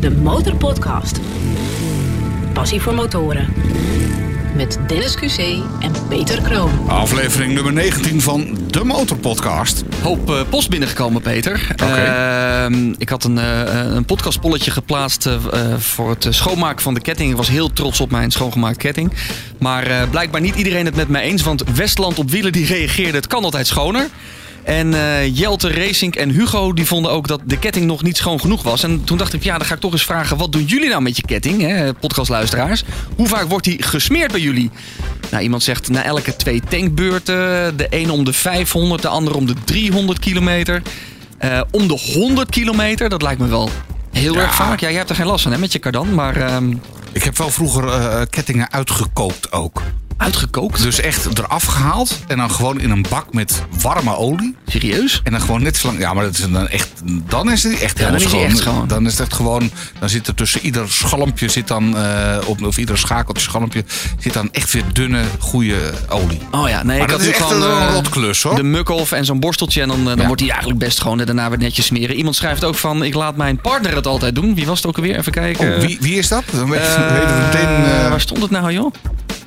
De Motorpodcast. Passie voor motoren. Met Dennis QC en Peter Kroon. Aflevering nummer 19 van de Motorpodcast. Hoop eh, post binnengekomen, Peter. Ehm, ik had een, eh, een podcastpolletje geplaatst eh, voor het schoonmaken van de ketting. Ik was heel trots op mijn schoongemaakte ketting. Maar eh, blijkbaar niet iedereen het met mij eens. Want Westland op wielen die reageerde, het kan altijd schoner. En eh, Jelte Racing en Hugo die vonden ook dat de ketting nog niet schoon genoeg was. En toen dacht ik, ja, dan ga ik toch eens vragen... wat doen jullie nou met je ketting, hè, podcastluisteraars? Hoe vaak wordt die gesmeerd bij jullie? Nou, iemand zegt na elke twee tankbeurten. De een om de 500, de ander om de 300 kilometer. Eh, om de 100 kilometer, dat lijkt me wel heel Ja. erg vaak. Ja, jij hebt er geen last van hè, met je kardan, maar ehm, Ik heb wel vroeger eh, kettingen uitgekookt ook. Uitgekookt. Dus echt eraf gehaald en dan gewoon in een bak met warme olie. Serieus? En dan gewoon net zo lang. Ja, maar dat is dan echt. Dan is het echt Ja, dan is echt schoon. Dan is het echt gewoon. Dan zit er tussen ieder schalmpje zit dan. eh, op, of ieder schakeltje schalmpje. Zit dan echt weer dunne, goede olie. Oh ja, nee, Maar ik dat had is echt gewoon, een eh, rotklus hoor. De mukkelf en zo'n borsteltje. En dan, eh, dan Ja. wordt hij eigenlijk best gewoon. En daarna weer netjes smeren. Iemand schrijft ook van: Ik laat mijn partner het altijd doen. Wie was het ook alweer? Even kijken. Oh, wie, wie is dat? Dan weet- meteen. waar stond het nou, joh?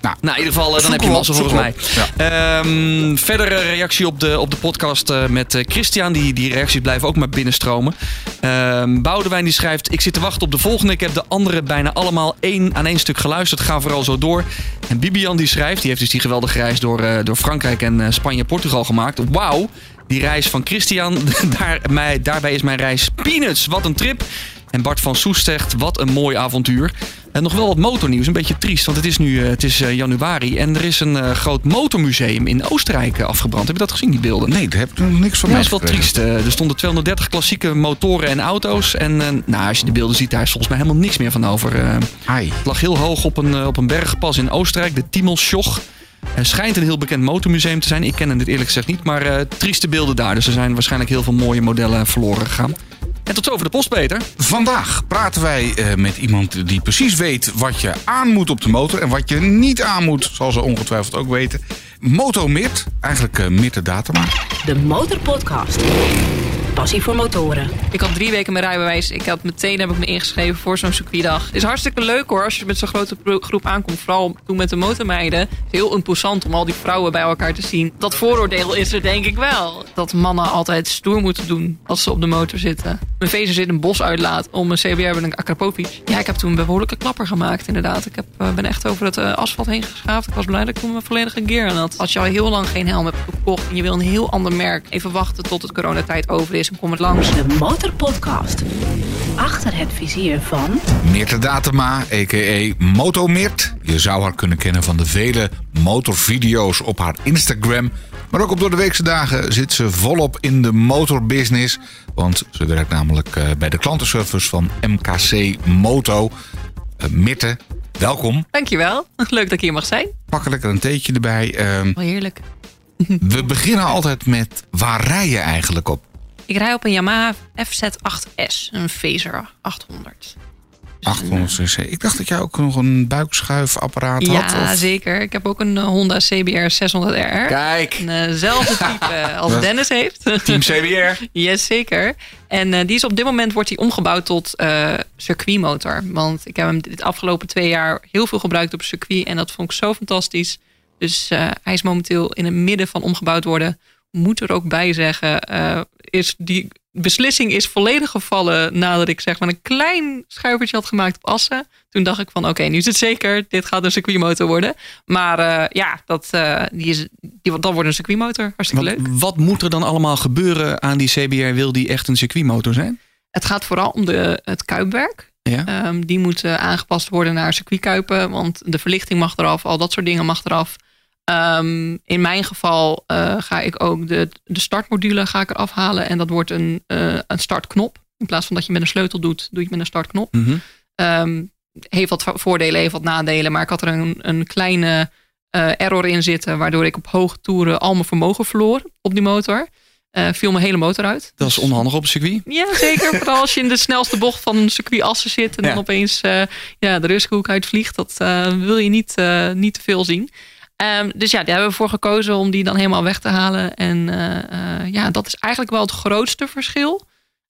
Nou, Nou, in ieder geval, eh, dan heb je massa volgens mij. zoeken Ehm verdere reactie op de, op de podcast eh, met eh, Christian. Die, die reacties blijven ook maar binnenstromen. Ehm Boudewijn die schrijft... Ik zit te wachten op de volgende. Ik heb de andere bijna allemaal één, aan één stuk geluisterd. Ga vooral zo door. En Bibian die schrijft... Die heeft dus die geweldige reis door, door Frankrijk en eh, Spanje en Portugal gemaakt. Wauw. Die reis van Christian. Daar, mij, daarbij is mijn reis peanuts. Wat een trip. En Bart van Soest zegt, wat een mooi avontuur. En nog wel wat motornieuws, een beetje triest, want het is nu eh, het is, eh, januari... en er is een eh, groot motormuseum in Oostenrijk afgebrand. Heb je dat gezien, die beelden? nee, daar heb ik niks van Ja, dat is wel triest. Er stonden 230 klassieke motoren en auto's. En nou, als je de beelden ziet, daar is volgens mij helemaal niks meer van over. Ai. het lag heel hoog op een, op een bergpas in Oostenrijk, de Timmelsjoch. Het schijnt een heel bekend motormuseum te zijn. Ik ken het eerlijk gezegd niet, maar trieste beelden daar. Dus er zijn waarschijnlijk heel veel mooie modellen verloren gegaan. En tot zover de post, Peter. Vandaag praten wij eh, met iemand die precies weet wat je aan moet op de motor en wat je niet aan moet, zal ze ongetwijfeld ook weten. Moto Mirt, eigenlijk uh, Mirte Datema. De Motorpodcast. Voor motoren. Ik had drie weken mijn rijbewijs. Ik had meteen heb ik me ingeschreven voor zo'n circuitdag. Het is hartstikke leuk hoor als je met zo'n grote groep aankomt. Vooral toen met de motormeiden. Heel imposant om al die vrouwen bij elkaar te zien. Dat vooroordeel is er denk ik wel. Dat mannen altijd stoer moeten doen als ze op de motor zitten. Mijn vezer zit een bos uitlaat om een CBR met een Akrapovic. Ja, ik heb toen een behoorlijke klapper gemaakt inderdaad. Ik heb, eh, ben echt over het eh, asfalt heen geschaafd. Ik was blij dat ik toen mijn volledige gear aan had. Als je al heel lang geen helm hebt gekocht en je wil een heel ander merk. Even wachten tot het coronatijd over is en kom het langs. De Motorpodcast. Achter het vizier van... Mirte Datema, a.k.a. Moto Mirt. Je zou haar kunnen kennen van de vele motorvideo's op haar Instagram. Maar ook op door de weekse dagen zit ze volop in de motorbusiness. Want ze werkt namelijk eh, bij de klantenservice van MKC Moto. Eh, Mirte, welkom. Dankjewel. Leuk dat ik hier mag zijn. Pak er lekker een theetje erbij. Ehm, Wel heerlijk. we beginnen altijd met waar rij je eigenlijk op? Ik rij op een Yamaha FZ8S, een Phaser 800. 800 cc. Ik dacht dat jij ook nog een buikschuifapparaat had. Ja, zeker. Ik heb ook een eh, Honda CBR 600RR. Kijk, Eenzelfde type als Dennis heeft. Team CBR. yes, zeker. En eh, die is op dit moment wordt die omgebouwd tot eh circuitmotor. Want ik heb hem dit afgelopen twee jaar heel veel gebruikt op circuit. En dat vond ik zo fantastisch. Dus eh, hij is momenteel in het midden van omgebouwd worden. Moet er ook bij zeggen, eh, is die beslissing is volledig gevallen nadat ik zeg maar een klein schuivertje had gemaakt op assen. Toen dacht ik van oké, nu is het zeker, dit gaat een circuitmotor worden. Maar eh, ja, dat, eh, die is, die, dat wordt een circuitmotor. Hartstikke leuk. Wat, moet er dan allemaal gebeuren aan die CBR? Wil die echt een circuitmotor zijn? Het gaat vooral om de, het kuipwerk. Ja. Ehm, die moet aangepast worden naar circuitkuipen. Want de verlichting mag eraf, al dat soort dingen mag eraf. Ehm, in mijn geval eh, ga ik ook de, de startmodule ga ik eraf halen. En dat wordt een, eh, een startknop. In plaats van dat je met een sleutel doet, doe je het met een startknop. Mhm. Ehm, heeft wat voordelen, heeft wat nadelen. Maar ik had er een, een kleine eh, error in zitten. Waardoor ik op hoge toeren al mijn vermogen verloor op die motor. Viel mijn hele motor uit. Dat is onhandig op een circuit. Ja, zeker. Vooral als je in de snelste bocht van een circuit assen zit en Ja. dan opeens ja, de Ruskoek uitvliegt. Dat wil je niet, niet te veel zien. Ehm, dus ja, daar hebben we voor gekozen om die dan helemaal weg te halen. En eh, eh, ja, dat is eigenlijk wel het grootste verschil.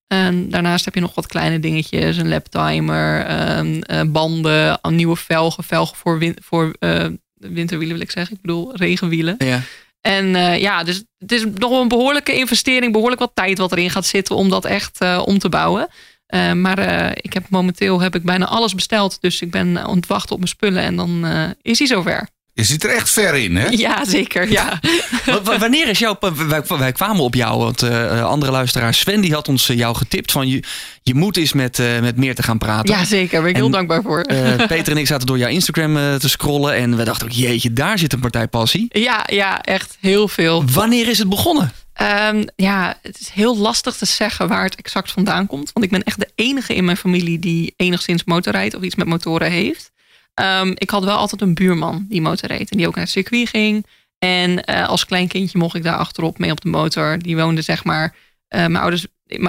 En daarnaast heb je nog wat kleine dingetjes. Een laptimer, um, banden, nieuwe velgen. Velgen voor, win voor uh, winterwielen wil ik zeggen. Ik bedoel regenwielen. Ja. En uh, ja, dus het is nog wel een behoorlijke investering. Behoorlijk wat tijd wat erin gaat zitten om dat echt om te bouwen. Maar ik heb momenteel heb ik bijna alles besteld. Dus ik ben aan het wachten op mijn spullen. En dan is hij zover. Je zit er echt ver in, hè? Ja, zeker. Ja. Wanneer is jouw. Wij, wij, kwamen op jou, want uh, andere luisteraar Sven die had ons uh, jou getipt van je, je moet eens met, uh, met meer te gaan praten. Ja, zeker. Daar ben ik en, heel dankbaar voor. Peter en ik zaten door jouw Instagram te scrollen en we dachten ook, jeetje, daar zit een partij passie. Ja, ja, echt heel veel. Wanneer is het begonnen? Um, ja, het is heel lastig te zeggen waar het exact vandaan komt. Want ik ben echt de enige in mijn familie die enigszins motorrijdt of iets met motoren heeft. Um, ik had wel altijd een buurman die motorreed en die ook naar het circuit ging. En uh, als klein kindje mocht ik daar achterop mee op de motor. Die woonde zeg maar, uh, mijn ouders,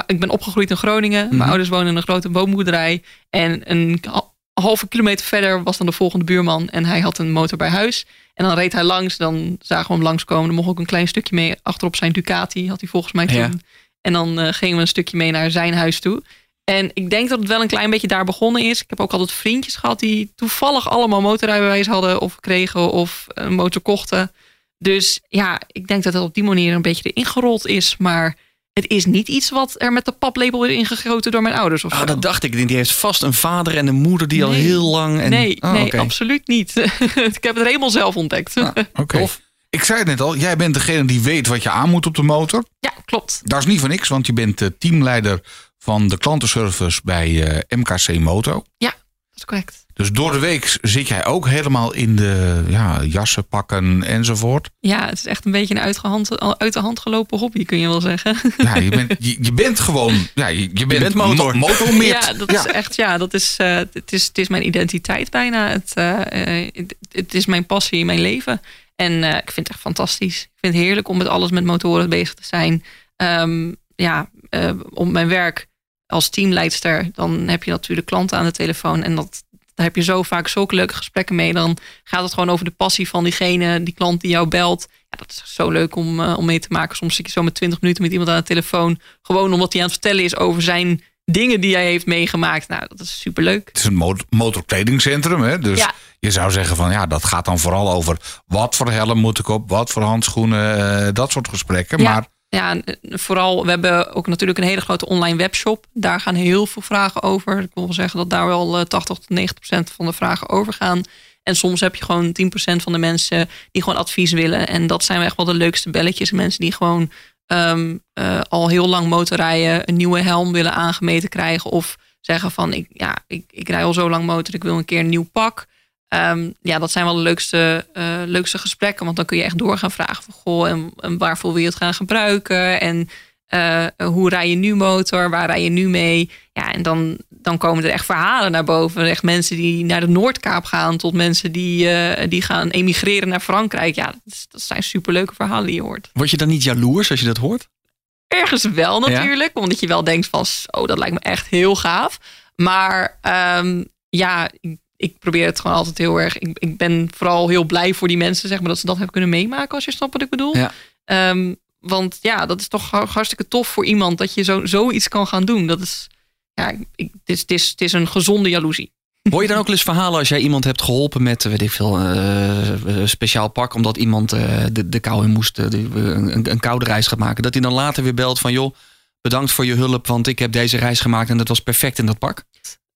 ik ben opgegroeid in Groningen. Mm. Mijn ouders wonen in een grote woonboerderij. En een halve kilometer verder was dan de volgende buurman. En hij had een motor bij huis. En dan reed hij langs, dan zagen we hem langskomen. Dan mocht ik een klein stukje mee achterop zijn Ducati, had hij volgens mij toen. Ja. En dan uh, gingen we een stukje mee naar zijn huis toe. En ik denk dat het wel een klein beetje daar begonnen is. Ik heb ook altijd vriendjes gehad die toevallig allemaal motorrijbewijs hadden of kregen of een motor kochten. Dus ja, ik denk dat het op die manier een beetje erin gerold is. Maar het is niet iets wat er met de paplepel is ingegoten door mijn ouders. Of oh, zo. dat dacht ik. Die heeft vast een vader en een moeder die nee. al heel lang. En... Nee, oh, nee okay. absoluut niet. ik heb het helemaal zelf ontdekt. Ah, okay. Ik zei het net al, jij bent degene die weet wat je aan moet op de motor. Ja, klopt. Dat is niet voor niks, want je bent teamleider van de klantenservice bij uh, MKC Moto. Ja, dat is correct. Dus door de week zit jij ook helemaal in de ja, jassen pakken enzovoort. Ja, het is echt een beetje een uit de hand, uit de hand gelopen hobby, kun je wel zeggen. Ja, je bent, je, je bent gewoon, ja, je, je bent, bent motor. Mo motormeert. Ja, dat ja. is echt, ja, dat is, uh, het is, het is mijn identiteit bijna. Het, uh, het, het, is mijn passie, mijn leven. En uh, ik vind het echt fantastisch. Ik vind het heerlijk om met alles met motoren bezig te zijn. Um, ja, om mijn werk als teamleidster, dan heb je natuurlijk klanten aan de telefoon. En dat, daar heb je zo vaak zulke leuke gesprekken mee. Dan gaat het gewoon over de passie van diegene, die klant die jou belt. Ja, dat is zo leuk om, uh, om mee te maken. Soms zit je zo met 20 minuten met iemand aan de telefoon. Gewoon omdat hij aan het vertellen is over zijn dingen die hij heeft meegemaakt. Nou, dat is superleuk. Het is een mot motorkledingcentrum, hè? Dus ja. je zou zeggen van ja, dat gaat dan vooral over wat voor helm moet ik op, wat voor handschoenen, uh, dat soort gesprekken. Ja. Maar ja, vooral, we hebben ook natuurlijk een hele grote online webshop. Daar gaan heel veel vragen over. Ik wil wel zeggen dat daar wel 80 tot 90 procent van de vragen over gaan. En soms heb je gewoon 10 procent van de mensen die gewoon advies willen. En dat zijn echt wel de leukste belletjes. Mensen die gewoon um, uh, al heel lang motorrijden, een nieuwe helm willen aangemeten krijgen. Of zeggen van, ik, ja, ik, ik rij al zo lang motor, ik wil een keer een nieuw pak. Um, ja, dat zijn wel de leukste, uh, leukste gesprekken. Want dan kun je echt door gaan vragen van... goh, en, en waarvoor wil je het gaan gebruiken? En uh, hoe rij je nu motor? Waar rij je nu mee? Ja, en dan, dan komen er echt verhalen naar boven. Echt mensen die naar de Noordkaap gaan... tot mensen die, uh, die gaan emigreren naar Frankrijk. Ja, dat, zijn superleuke verhalen die je hoort. Word je dan niet jaloers als je dat hoort? Ergens wel natuurlijk. Ja? Omdat je wel denkt van... oh, dat lijkt me echt heel gaaf. Maar um, ja ik probeer het gewoon altijd heel erg. Ik, ik ben vooral heel blij voor die mensen, zeg maar, dat ze dat hebben kunnen meemaken, als je snapt wat ik bedoel. Ja. Um, want ja, dat is toch hartstikke tof voor iemand dat je zo, zoiets kan gaan doen. Dat is, ja, ik, het, is, het, is, het is een gezonde jaloezie. Hoor je dan ook wel eens verhalen als jij iemand hebt geholpen met, weet ik veel, uh, speciaal pak, omdat iemand uh, de, de kou in moest, uh, een, een koude reis gaat maken, dat hij dan later weer belt van, joh, bedankt voor je hulp, want ik heb deze reis gemaakt en dat was perfect in dat pak?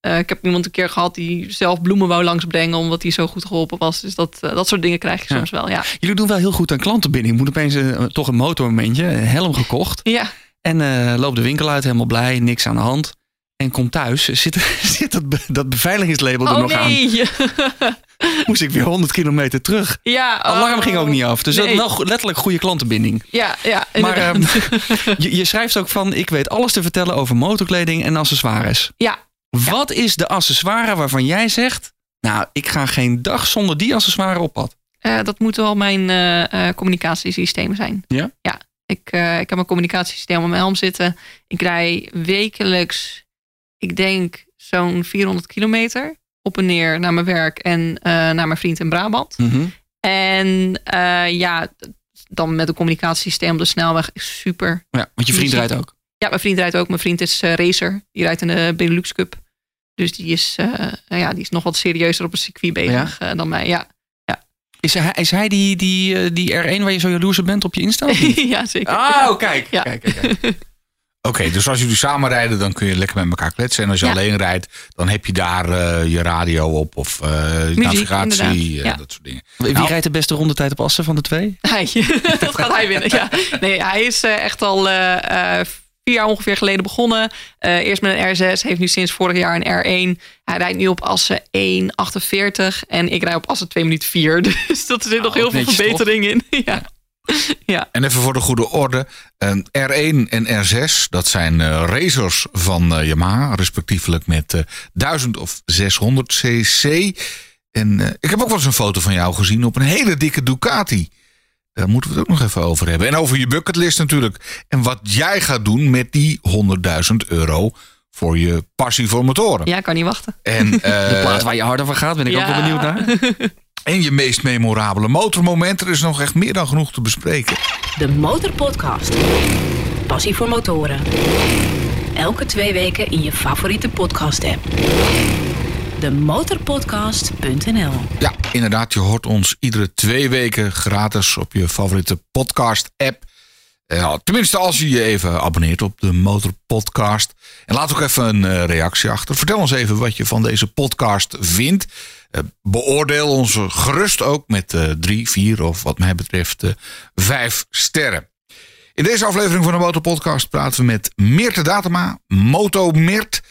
Uh, ik heb iemand een keer gehad die zelf bloemen wou langsbrengen omdat hij zo goed geholpen was. Dus dat, uh, dat soort dingen krijg je ja. soms wel. Ja. Jullie doen wel heel goed aan klantenbinding. Ik moet opeens uh, toch een motormomentje, een helm gekocht. Ja. En loopt de winkel uit, helemaal blij, niks aan de hand. En komt thuis, zit, zit dat, dat beveiligingslabel oh, er nog nee. aan. Moest ik weer 100 kilometer terug. Ja, oh, Alarm ging ook niet af. Dus nee. dat wel letterlijk goede klantenbinding. Ja, ja. Maar um, je, je schrijft ook van: ik weet alles te vertellen over motorkleding en accessoires. Ja, wat is de accessoire waarvan jij zegt... nou, ik ga geen dag zonder die accessoire op pad? Uh, dat moeten wel mijn uh, uh, communicatiesystemen zijn. Ja? Ja. Ik, ik heb een communicatiesysteem op mijn helm zitten. Ik rij wekelijks, ik denk zo'n 400 kilometer... op en neer naar mijn werk en naar mijn vriend in Brabant. Mm -hmm. En ja, dan met een communicatiesysteem op de snelweg is super. Ja, want je vriend rijdt ook? Ja, mijn vriend rijdt ook. Mijn vriend is eh, racer. Die rijdt in de Benelux Cup. Dus die is, eh, nou ja, die is nog wat serieuzer op een circuit bezig eh, dan mij. Ja. Is hij, is hij die, die, die R1 waar je zo jaloers op bent op je Insta? ja, zeker. Oh, kijk. Ja. kijk, kijk, kijk. Oké, dus als jullie samen rijden, dan kun je lekker met elkaar kletsen. En als je Ja. alleen rijdt, dan heb je daar eh, je radio op of eh, navigatie, dat soort dingen. Wie Nou. rijdt de beste rondetijd op Assen van de twee? Hij, dat gaat hij winnen. Ja. Nee, hij is echt al eh, eh, vier jaar ongeveer geleden begonnen. Eh, eerst met een R6, heeft nu sinds vorig jaar een R1. Hij rijdt nu op assen 1,48 en ik rijd op assen 2 minuten 4. Dus dat er zit nog heel veel verbetering in. Ja. En even voor de goede orde. Een R1 en R6, dat zijn eh, racers van eh, Yamaha. Respectievelijk met eh 1000 of 600 cc. En eh, ik heb ook wel eens een foto van jou gezien op een hele dikke Ducati. Daar moeten we het ook nog even over hebben. En over je bucketlist natuurlijk. En wat jij gaat doen met die 100.000 euro voor je passie voor motoren. ja, kan niet wachten. En, De eh, plaat waar je harder van gaat, ben ik ook wel benieuwd naar. en je meest memorabele motormoment. Er is nog echt meer dan genoeg te bespreken. De Motorpodcast. Passie voor motoren. Elke twee weken in je favoriete podcast-app. Demotorpodcast.nl Ja, inderdaad. Je hoort ons iedere twee weken gratis op je favoriete podcast-app. Eh, tenminste, als je je even abonneert op de Motorpodcast. En laat ook even een eh, reactie achter. Vertel ons even wat je van deze podcast vindt. Eh, beoordeel ons gerust ook met drie, vier of wat mij betreft vijf sterren. In deze aflevering van de Motorpodcast praten we met Meerte Datema, Moto Meert.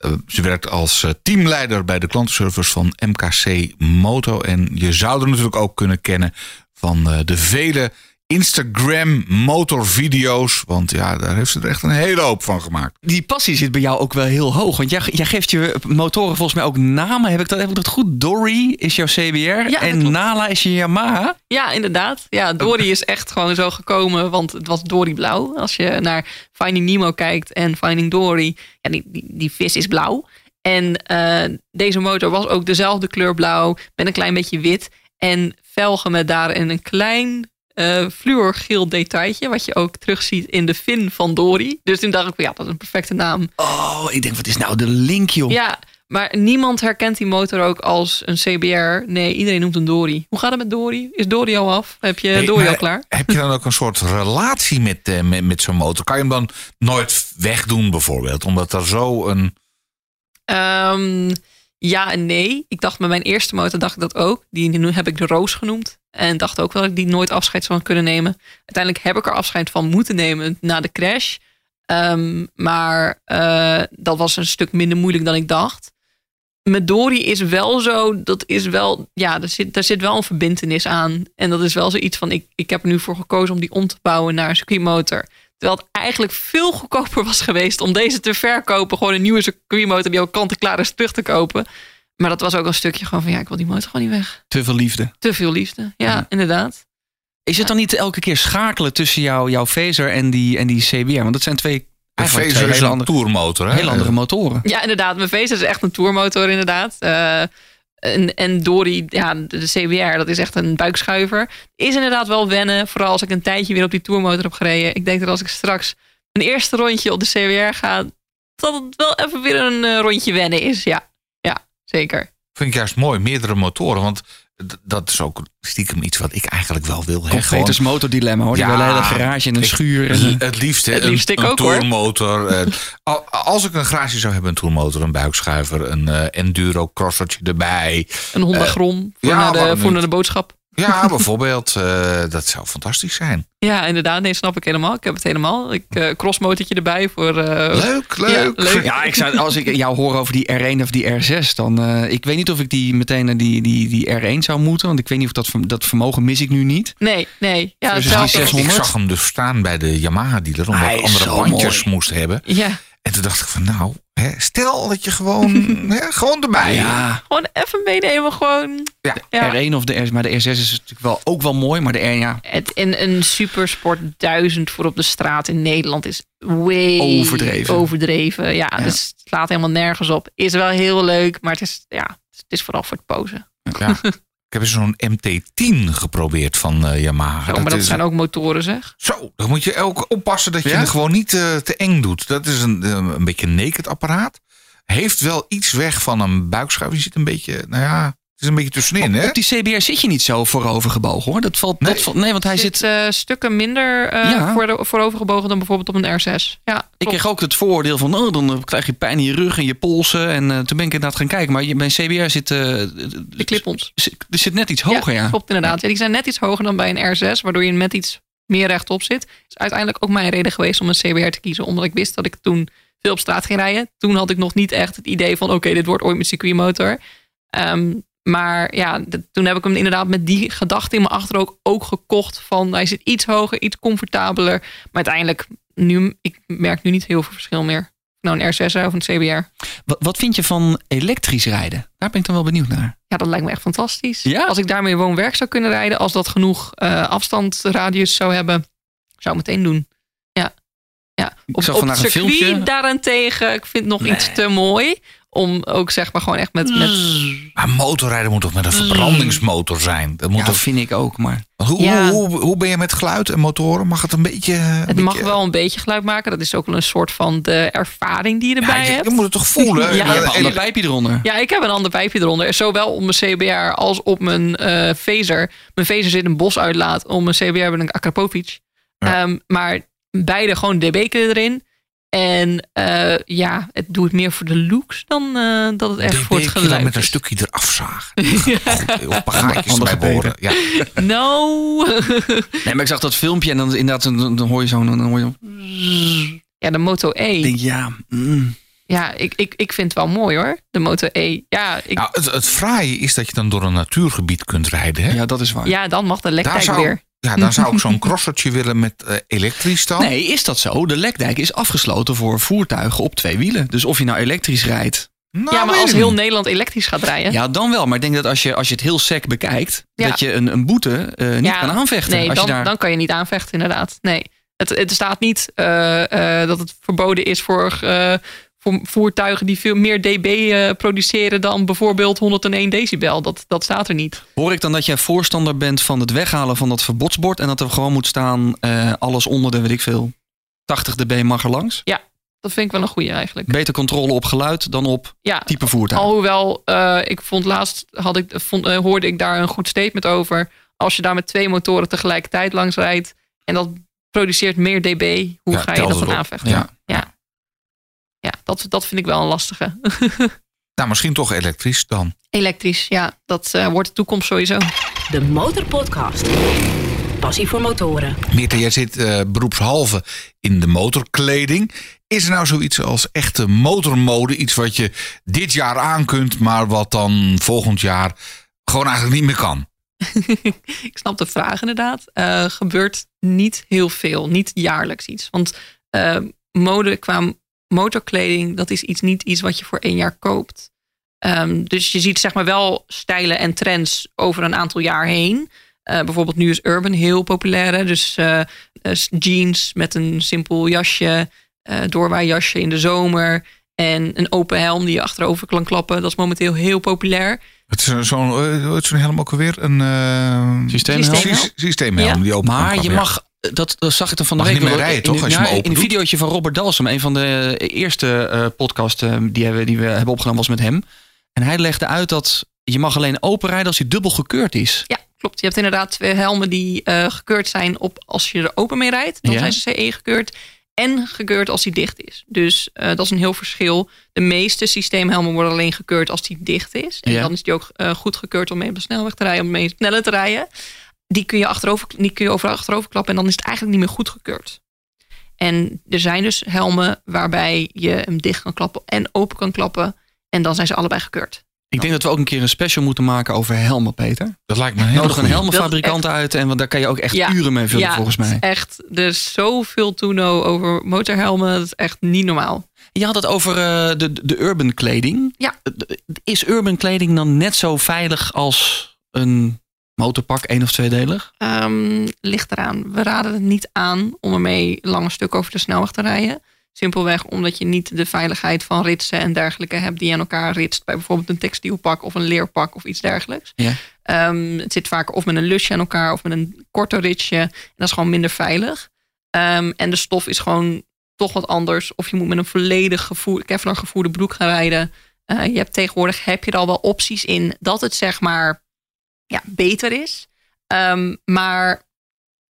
Eh, ze werkt als eh, teamleider bij de klantenservice van MKC Moto. En je zou er natuurlijk ook kunnen kennen van eh, de vele Instagram motorvideo's. Want ja, daar heeft ze er echt een hele hoop van gemaakt. Die passie zit bij jou ook wel heel hoog. Want jij, jij geeft je motoren volgens mij ook namen. Heb ik dat, heb ik dat goed? Dory is jouw CBR en. Nala is je Yamaha. Ja, inderdaad. Ja, Dory is echt gewoon zo gekomen, want het was Dory blauw. Als je naar Finding Nemo kijkt en Finding Dory, ja, die, die, die vis is blauw. En eh, deze motor was ook dezelfde kleur blauw, met een klein beetje wit. En velgen met daarin een klein eh fluorgeel detailtje, wat je ook terugziet in de fin van Dory. Dus toen dacht ik, ja, dat is een perfecte naam. Oh, ik denk, wat is nou de link, joh? Ja, maar niemand herkent die motor ook als een CBR. Nee, iedereen noemt een Dory. Hoe gaat het met Dory? Is Dory al af? Heb je Hey, Dory al klaar? Heb je dan ook een soort relatie met, eh, met, met zo'n motor? Kan je hem dan nooit wegdoen bijvoorbeeld? Omdat er zo een... Ehm, ja en nee. Ik dacht met mijn eerste motor dacht ik dat ook. Die nu heb ik de Roos genoemd. En dacht ook wel dat ik die nooit afscheid van kunnen nemen. Uiteindelijk heb ik er afscheid van moeten nemen na de crash. Ehm, maar eh, dat was een stuk minder moeilijk dan ik dacht. Met Dory is wel zo, dat is wel, ja, er zit, daar zit wel een verbindenis aan. En dat is wel zoiets van, ik, ik heb er nu voor gekozen om die om te bouwen naar een circuitmotor. Terwijl het eigenlijk veel goedkoper was geweest om deze te verkopen. Gewoon een nieuwe circuitmotor die ook kant-en-klaar is terug te kopen. Maar dat was ook een stukje gewoon van, ja, ik wil die motor gewoon niet weg. Te veel liefde. Te veel liefde. Ja, Ja. inderdaad. Is het dan niet elke keer schakelen tussen jou, jouw Phaser en die, en die CBR? Want dat zijn twee, is hele een andere, tourmotor. Hè? hele andere motoren. Ja, inderdaad. Mijn Vesa is echt een tourmotor, inderdaad. Eh, en, en Dory, ja, de CBR, dat is echt een buikschuiver. Is inderdaad wel wennen, vooral als ik een tijdje weer op die tourmotor heb gereden. Ik denk dat als ik straks een eerste rondje op de CBR ga, dat het wel even weer een eh, rondje wennen is. Ja zeker. Vind ik juist mooi, meerdere motoren. Want dat is ook stiekem iets wat ik eigenlijk wel wil. Hè? Komt Gewoon- Peters motordilemma hoor. Die Ja, wil een hele garage en een ik- schuur. En, Het liefst, Het liefst een, ik een ook, tourmotor. eh, al- als ik een garage zou hebben, een tourmotor, een buikschuiver, een eh, enduro crossertje erbij. Een Honda Grom voor, ja, naar, de, voor naar de boodschap. Ja, bijvoorbeeld. eh, dat zou fantastisch zijn. Ja, inderdaad. Nee, snap ik helemaal. Ik heb het helemaal. Ik uh, crossmotortje erbij voor... eh, Leuk, leuk. Ja, leuk. Ja, ik zou, als ik jou hoor over die R1 of die R6, dan. eh, ik weet niet of ik die meteen naar die, die, die R1 zou moeten. Want ik weet niet of dat, dat vermogen mis ik nu niet. Nee, nee. Ja, Dus die hetzelfde. 600? Ik zag hem dus staan bij de Yamaha-dealer, omdat Hij andere bandjes mooi. moest hebben. Ja, En toen dacht ik van, nou, hè, stel dat je gewoon, hè, gewoon erbij. Ja, gewoon even meenemen. Gewoon. Ja. Ja. R1 of de R, maar de R6 is natuurlijk wel, ook wel mooi. Maar de R, ja, Het, en een supersport 1000 voor op de straat in Nederland is way Overdreven. overdreven. Ja, dus het slaat helemaal nergens op. Is wel heel leuk, maar het is, ja, het is vooral voor het posen. Ja. Ik heb eens zo'n MT-10 geprobeerd van eh, Yamaha. Zo, maar dat is- zijn ook motoren, zeg. Zo, dan moet je ook oppassen dat je Ja? het gewoon niet eh, te eng doet. Dat is een, eh, een beetje een naked apparaat. Heeft wel iets weg van een buikschuif. Je zit een beetje, nou ja, het is een beetje tussenin, hè? Op die CBR zit je niet zo voorover gebogen hoor. Dat valt, Nee. dat valt- nee want hij zit. zit eh, stukken minder eh Ja. voor de, voorovergebogen dan bijvoorbeeld op een R6. Ja, Ik kreeg ook het vooroordeel van, oh, dan eh, krijg je pijn in je rug en je polsen. En eh, toen ben ik inderdaad gaan kijken. Maar je- bij een CBR zit, eh, de clip-ons. er zit net iets hoger, ja. Klopt inderdaad. Ja, die zijn net iets hoger dan bij een R6, waardoor je met iets meer rechtop zit. is uiteindelijk ook mijn reden geweest om een CBR te kiezen. Omdat ik wist dat ik toen veel op straat ging rijden. Toen had ik nog niet echt het idee van oké, dit wordt ooit mijn circuitmotor. Ehm, maar ja, toen heb ik hem inderdaad met die gedachte in mijn achterhoofd ook gekocht. Van hij zit iets hoger, iets comfortabeler. Maar uiteindelijk, nu, ik merk nu niet heel veel verschil meer. Nou, een R6 of een CBR. Wat, wat vind je van elektrisch rijden? Daar ben ik dan wel benieuwd naar. Ja, dat lijkt me echt fantastisch. Ja? Als ik daarmee woon-werk zou kunnen rijden, als dat genoeg eh afstandsradius zou hebben, zou ik meteen doen. Ja. ja. Op, zag het een circuit filmpje. daarentegen, ik vind het nog Nee. iets te mooi. Om ook zeg maar gewoon echt met... met Maar motorrijden moet toch met een verbrandingsmotor zijn? Dat moet Ja, toch, vind ik ook, maar... hoe, Ja. hoe, hoe, hoe ben je met geluid en motoren? Mag het een beetje... een het mag wel een beetje geluid maken. Dat is ook wel een soort van de ervaring die je Ja, erbij je, hebt. je moet het toch voelen? Ja, Je hebt een ander pijpje eronder. Ja, ik heb een ander pijpje eronder. Zowel op mijn CBR als op mijn eh phaser. Mijn phaser zit een bos uitlaat. Op mijn CBR ben ik Akrapovic. Ja. Ehm, maar beide gewoon dB-ken erin. En eh, ja, het doet meer voor de looks dan eh, dat het echt voor het geluid dan met een stukje eraf zagen. Goed, of pagaatjes bij boren. Ja. No. Nee, maar ik zag dat filmpje en dan inderdaad, dan, dan hoor je zo... Dan hoor je zo ja, de Moto E. ik denk, ja, mm. Ja, ik, ik, ik vind het wel mooi hoor. De Moto E. Ja, ik, Nou, het, het fraaie is dat je dan door een natuurgebied kunt rijden. Hè? ja, dat is waar. ja, dan mag de Daar lektijk zou, weer. Ja, dan zou ik zo'n crossertje willen met eh, elektrisch dan. Nee, is dat zo? De lekdijk is afgesloten voor voertuigen op twee wielen. Dus of je nou elektrisch rijdt, Nou, Ja, maar als heel. Nederland elektrisch gaat rijden. ja, dan wel. Maar ik denk dat als je, als je het heel sec bekijkt, Ja. dat je een, een boete eh, niet Ja, kan aanvechten. Nee, als dan, je daar... dan kan je niet aanvechten, inderdaad. Nee. Het, het staat niet eh, eh, dat het verboden is voor, eh, voor voertuigen die veel meer dB eh, produceren dan bijvoorbeeld 101 decibel. Dat, dat staat er niet. Hoor ik dan dat jij voorstander bent van het weghalen van dat verbodsbord en dat er gewoon moet staan eh, alles onder de, weet ik veel, 80 dB mag er langs? Dat vind ik wel een goede eigenlijk. Beter controle op geluid dan op Ja, type voertuig. alhoewel eh, ik vond laatst had ik, vond, hoorde ik daar een goed statement over. Als je daar met twee motoren tegelijkertijd langs rijdt en dat produceert meer dB, hoe Ja, ga je dat dan aanvechten? Ja. Ja. Dat, dat vind ik wel een lastige. Nou, misschien toch elektrisch dan. Elektrisch, ja, dat eh, wordt de toekomst sowieso. De Motorpodcast. Passie voor motoren. Meerte, jij zit eh, beroepshalve in de motorkleding. Is er nou zoiets als echte motormode? Iets wat je dit jaar aan kunt, maar wat dan volgend jaar gewoon eigenlijk niet meer kan? ik snap de vraag inderdaad. Eh, gebeurt niet heel veel, niet jaarlijks iets. Want eh, mode qua motorkleding, dat is iets, niet iets wat je voor één jaar koopt. Ehm, dus je ziet zeg maar wel stijlen en trends over een aantal jaar heen. Eh, bijvoorbeeld nu is urban heel populair. hè. Dus eh, eh, jeans met een simpel jasje, eh doorwaaijasje in de zomer... en een open helm die je achterover kan klappen. Dat is momenteel heel populair. Het is een- zo'n het is zo'n helm ook alweer. Een Systeemhelm? sy- systeemhelm Ja. die open kan Maar je klappen, mag, dat, dat zag ik er van de Mag week niet meer wel- rijden, in, toch, als je ja, hem open In een videootje van Robert Dalsem, een van de eerste eh podcast eh, die, we, die we hebben opgenomen was met hem. En hij legde uit dat je mag alleen open rijden als hij dubbel gekeurd is. Ja, klopt. Je hebt inderdaad twee helmen die eh, gekeurd zijn op als je er open mee rijdt. Dan Ja. zijn ze CE gekeurd. En gekeurd als die dicht is. Dus eh, dat is een heel verschil. De meeste systeemhelmen worden alleen gekeurd als die dicht is. En Ja. dan is die ook eh, goed gekeurd om mee op de snelweg te rijden. Om mee sneller te rijden. Die kun je, achterover, die kun je over achterover klappen. En dan is het eigenlijk niet meer goed gekeurd. En er zijn dus helmen waarbij je hem dicht kan klappen en open kan klappen. En dan zijn ze allebei gekeurd. Ik denk dat we ook een keer een special moeten maken over helmen, Peter. Dat lijkt me hele Nodig een helmenfabrikant uit en want daar kan je ook echt Ja. uren mee vullen volgens mij. Echt, er is zoveel toeno over motorhelmen. Dat is echt niet normaal. Je had het over eh, de, de urban kleding. Ja. Is urban kleding dan net zo veilig als een motorpak, één of tweedelig? Ehm, ligt eraan. We raden het niet aan om ermee lange stuk over de snelweg te rijden. Simpelweg omdat je niet de veiligheid van ritsen en dergelijke hebt die aan elkaar ritst. Bij bijvoorbeeld een textielpak of een leerpak of iets dergelijks. Ja. Ehm, het zit vaak of met een lusje aan elkaar of met een korter ritsje. En dat is gewoon minder veilig. Ehm, en de stof is gewoon toch wat anders. Of je moet met een volledig gevoer, Kevlar gevoerde broek gaan rijden. Uh, je hebt tegenwoordig heb je er al wel opties in dat het zeg maar ja, beter is. Um, maar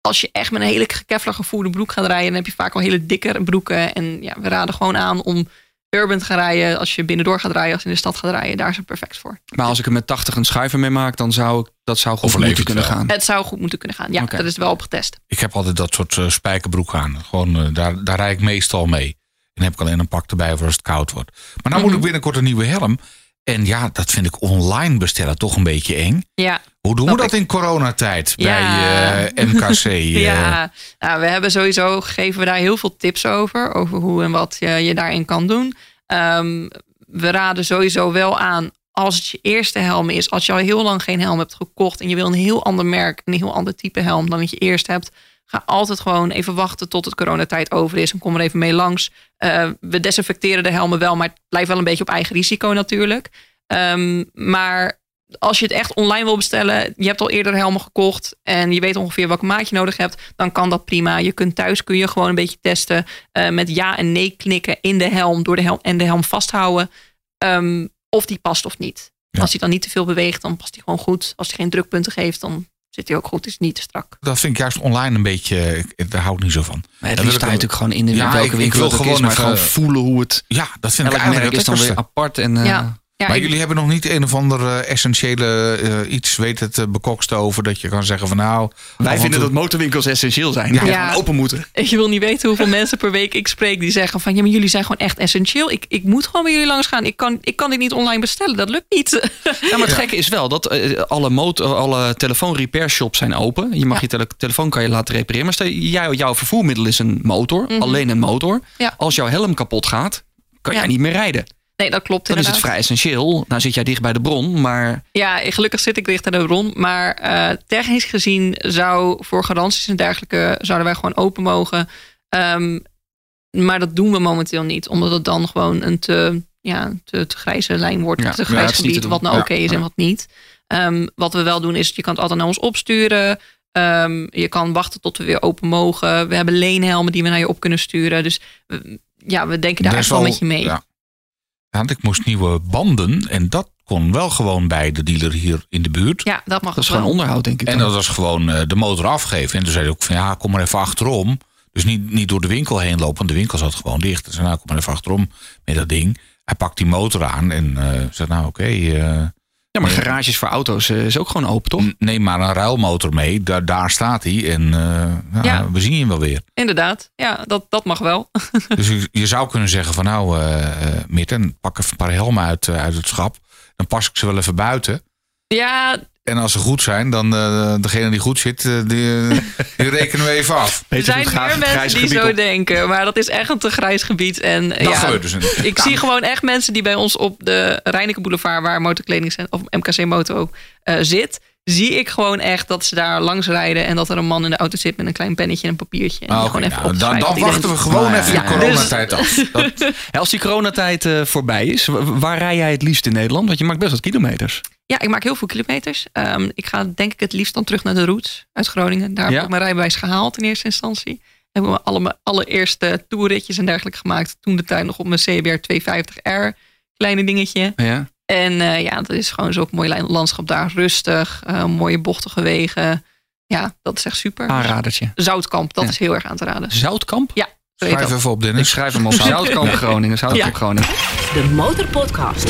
als je echt met een hele Kevlar gevoerde broek gaat rijden, dan heb je vaak al hele dikke broeken. En ja, we raden gewoon aan om urban te gaan rijden. Als je binnendoor gaat rijden, als je in de stad gaat rijden, daar is het perfect voor. Maar als ik er met 80 een schuiver mee maak, dan zou ik dat zou goed moeten kunnen gaan. Het zou goed moeten kunnen gaan. Ja, okay. dat is wel op getest. Ik heb altijd dat soort uh, spijkerbroek aan. Gewoon, uh, daar, daar rijd ik meestal mee. En heb ik alleen een pak erbij voor als het koud wordt. Maar nou mm -hmm. moet ik binnenkort een nieuwe helm. En ja, dat vind ik online bestellen toch een beetje eng. Ja. Hoe doen we dat ik. in coronatijd ja. bij uh, MKC? ja, nou, we hebben sowieso geven we daar heel veel tips over. Over hoe en wat je, je daarin kan doen. Um, we raden sowieso wel aan als het je eerste helm is. Als je al heel lang geen helm hebt gekocht en je wil een heel ander merk, een heel ander type helm dan dat je eerst hebt. Ga altijd gewoon even wachten tot het coronatijd over is en kom er even mee langs. Uh, we desinfecteren de helmen wel, maar het blijft wel een beetje op eigen risico natuurlijk. Um, maar als je het echt online wil bestellen, je hebt al eerder helmen gekocht en je weet ongeveer welke maat je nodig hebt, dan kan dat prima. Je kunt thuis kun je gewoon een beetje testen uh, met ja en nee knikken in de helm door de helm en de helm vasthouden um, of die past of niet. Ja. Als hij dan niet te veel beweegt, dan past hij gewoon goed. Als hij geen drukpunten geeft, dan zit hij ook goed. Is niet te strak. Dat vind ik juist online een beetje. Daar hou ik niet zo van. Maar het liefst sta je natuurlijk gewoon in de ja, welke ik, winkel ik wil gewoon, is, maar even, gewoon voelen hoe het. Ja, dat vind ik eigenlijk is dan weer apart en. Uh, ja. Ja, maar jullie hebben nog niet een of ander uh, essentiële uh, iets weten te bekokst over dat je kan zeggen van nou. Wij vinden toe- dat motorwinkels essentieel zijn. Ja. Open moeten. Je wil niet weten hoeveel mensen per week ik spreek die zeggen van ja, maar jullie zijn gewoon echt essentieel. Ik, ik moet gewoon bij jullie langs gaan. Ik kan, ik kan dit niet online bestellen. Dat lukt niet. Ja, maar het gekke is wel dat eh, alle, motor, alle telefoon repair shops zijn open. Je mag Ja. je tele- telefoon kan je laten repareren. Maar stel, jij, jouw vervoermiddel is een motor, alleen een motor. Mhm. Ja. Als jouw helm kapot gaat, kan Ja. jij niet meer rijden. Nee, dat klopt Dan is het vrij essentieel. Nou zit jij dicht bij de bron, maar Ja, gelukkig zit ik dicht aan de bron. Maar eh, technisch gezien zou voor garanties en dergelijke zouden wij gewoon open mogen. Ehm, maar dat doen we momenteel niet, omdat het dan gewoon een te, ja, te, te grijze lijn wordt. Ja, te grijs gebied, te wat nou Ja, oké is en wat niet. Ehm, wat we wel doen is, je kan het altijd naar ons opsturen. Ehm, je kan wachten tot we weer open mogen. We hebben leenhelmen die we naar je op kunnen sturen. Dus eh, ja, we denken daar echt wel met je mee. Ja. Ja, want ik moest nieuwe banden en dat kon wel gewoon bij de dealer hier in de buurt. Ja, dat mag dat is gewoon onderhoud, denk ik. En dan. dat was gewoon eh, de motor afgeven. En toen zei hij ook van ja, kom maar even achterom. Dus niet, niet door de winkel heen lopen, want de winkel zat gewoon dicht. Dus zei, nou, kom maar even achterom met dat ding. Hij pakt die motor aan en eh zegt nou oké, eh, ja, maar nee. garages voor auto's eh, is ook gewoon open, toch? neem maar een ruilmotor mee. Daar, daar staat hij en eh, nou, Ja. we zien hem wel weer. Inderdaad, ja, dat, dat mag wel. Dus je, je zou kunnen zeggen van nou uh, Mitten, pak even een paar helmen uit, eh, uit het schap. Dan pas ik ze wel even buiten. ja, En als ze goed zijn, dan eh, degene die goed zit, eh, die, eh, die rekenen we even af. Er zijn meer mensen die zo op. denken, maar dat is echt een te grijs gebied. En Dat ja, gebeurt dus. een- ik zie gewoon echt mensen die bij ons op de Rijneke Boulevard, waar motorkleding of MKC Moto eh, zit, zie ik gewoon echt dat ze daar langs rijden en dat er een man in de auto zit met een klein pennetje en een papiertje. En Ah, gewoon even nou, dan, dan wachten we gewoon Maar, even ja, de coronatijd af. Dat, Als die coronatijd eh, voorbij is, waar rij jij het liefst in Nederland? Want je maakt best wat kilometers. Ja, ik maak heel veel kilometers. Ehm, ik ga denk ik het liefst dan terug naar de Roots uit Groningen. Daar Ja. heb ik mijn rijbewijs gehaald in eerste instantie. Hebben we alle, mijn allereerste toerritjes en dergelijke gemaakt. Toen de tijd nog op mijn CBR 250R. Kleine dingetje. Ja. En eh, ja, dat is gewoon zo'n mooi landschap daar. Rustig, eh, mooie bochtige wegen. Ja, dat is echt super. Aanradertje. Zoutkamp, dat Ja. is heel erg aan te raden. Zoutkamp? Zo heet schrijf dat. even op, Ik Dennis. schrijf hem op. Zoutkamp Groningen. Zoutkamp Ja. Groningen. De Motorpodcast.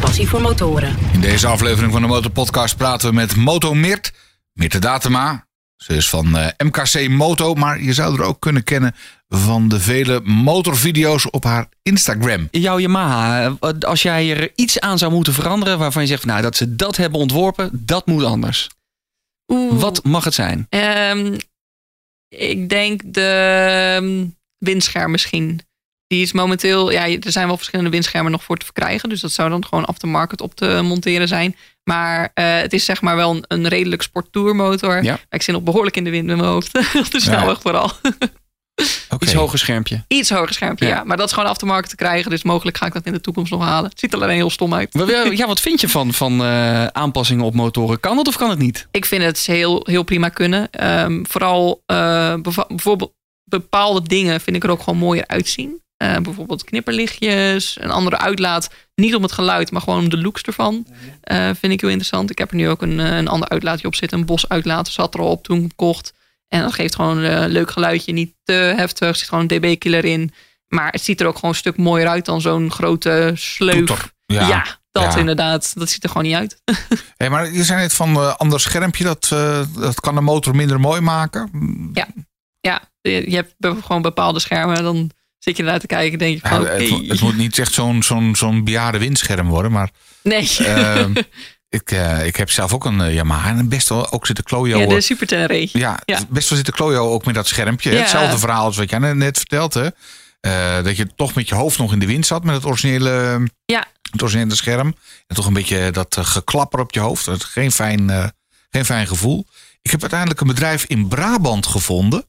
Passie voor motoren. In deze aflevering van de Motorpodcast praten we met Moto Mirt. Mirte Datema. Ze is van eh, MKC Moto, maar je zou er ook kunnen kennen van de vele motorvideo's op haar Instagram. Jouw Yamaha, eh, als jij er iets aan zou moeten veranderen waarvan je zegt, nou, dat ze dat hebben ontworpen, dat moet anders. Oeh. Wat mag het zijn? Ehm, ik denk de ehm, windscherm misschien. Die is momenteel, ja, er zijn wel verschillende windschermen nog voor te verkrijgen. Dus dat zou dan gewoon af de market op te monteren zijn. Maar eh, het is zeg maar wel een, een redelijk sporttourmotor. Ja. Ik zit nog behoorlijk in de wind met mijn hoofd. op de snelweg vooral. Oké. Iets hoger schermpje. Iets hoger schermpje, ja. Ja. Maar dat is gewoon af de markt te krijgen. Dus mogelijk ga ik dat in de toekomst nog halen. Het ziet er alleen heel stom uit. Ja, wat vind je van, van eh, aanpassingen op motoren? Kan het of kan het niet? Ik vind het heel, heel prima kunnen. Ehm, vooral eh, bijvoorbeeld bepaalde dingen vind ik er ook gewoon mooier uitzien. Eh, bijvoorbeeld knipperlichtjes, een andere uitlaat. Niet om het geluid, maar gewoon om de looks ervan. Eh, vind ik heel interessant. Ik heb er nu ook een, eh, een ander uitlaatje op zitten. Een bosuitlaat zat er al op toen ik kocht. En dat geeft gewoon een leuk geluidje. Niet te heftig. Er zit gewoon een dB-killer in. Maar het ziet er ook gewoon een stuk mooier uit dan zo'n grote sleuf. Ja. Ja, dat Ja. inderdaad. Dat ziet er gewoon niet uit. Hey, maar je zei net van eh ander schermpje, dat, dat kan de motor minder mooi maken. Ja, je je hebt gewoon bepaalde schermen. Dan zit je te kijken en denk je Ja, van... het, moet niet echt zo'n zo'n zo'n bejaarde windscherm worden, maar Nee, ehm, ik, eh, ik heb zelf ook een eh, Yamaha en best wel ook zitten klojo. ja, de Super Tenere. Ja, Ja. best wel zitten klojo ook met dat schermpje. Ja. Hetzelfde verhaal als wat jij net- vertelde. Eh, dat je toch met je hoofd nog in de wind zat met het originele, Ja. het originele scherm. En toch een beetje dat eh, geklapper op je hoofd. Dat geen fijn, eh, geen fijn gevoel. Ik heb uiteindelijk een bedrijf in Brabant gevonden.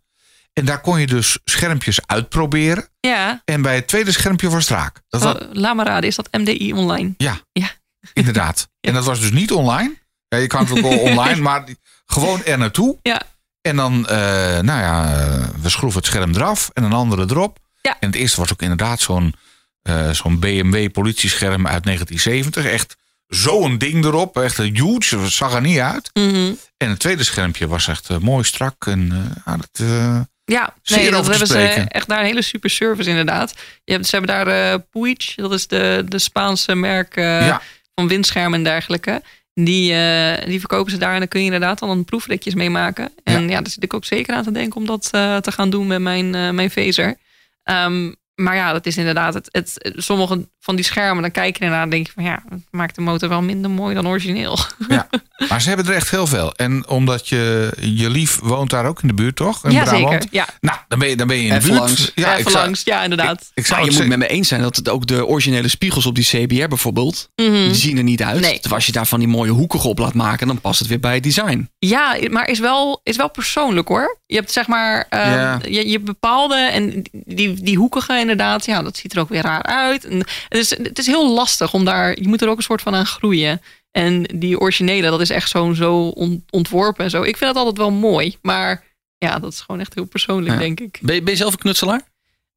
En daar kon je dus schermpjes uitproberen. Ja, En bij het tweede schermpje was het raak. Dat was, oh, laat maar raden. Is dat MDI online? ja, Ja. inderdaad. En dat was dus niet online. Ja, je kan het ook wel online, maar gewoon er naartoe. Ja. En dan, eh, nou ja, eh, we schroeven het scherm eraf en een andere erop. Ja. En het eerste was ook inderdaad zo'n eh, zo'n BMW politiescherm uit 1970. Echt zo'n ding erop. Echt een huge, dat zag er niet uit. Mhm. En het tweede schermpje was echt mooi strak. En dat, eh, Ja, nee, dat hebben ze echt daar een hele super service inderdaad. Je hebt, ze hebben daar eh Puig, dat is de, de Spaanse merk eh, Ja. van windschermen en dergelijke. Die, eh, die verkopen ze daar en dan kun je inderdaad dan een proefritjes mee maken. En ja, daar zit ik ook zeker aan te denken om dat te gaan doen met mijn, mijn phaser. Ehm, maar ja, dat is inderdaad het, het, sommige van die schermen, dan kijk je ernaar en denk je van ja, het maakt de motor wel minder mooi dan origineel. ja. Maar ze hebben er echt heel veel. En omdat je, je lief woont daar ook in de buurt, toch? In ja, Brabant. zeker. Ja, Nou, dan ben je, dan ben je in de Even buurt. langs. Ja, Even ik zou, langs. Ja, inderdaad. ik zou Maar je moet met me eens zijn dat het ook de originele spiegels op die CBR bijvoorbeeld, Mhm. die zien er niet uit. Nee. Terwijl als je daar van die mooie hoekige op laat maken, dan past het weer bij het design. Ja, maar is wel, is wel persoonlijk hoor. Je hebt zeg maar, eh, Ja. je, je bepaalde en die, die hoekige inderdaad, ja, dat ziet er ook weer raar uit. En het, is, het is heel lastig om daar, je moet er ook een soort van aan groeien. En die originele, dat is echt zo, zo on- ontworpen en zo. Ik vind het altijd wel mooi, maar ja, dat is gewoon echt heel persoonlijk, Ja. denk ik. Ben je, ben je zelf een knutselaar?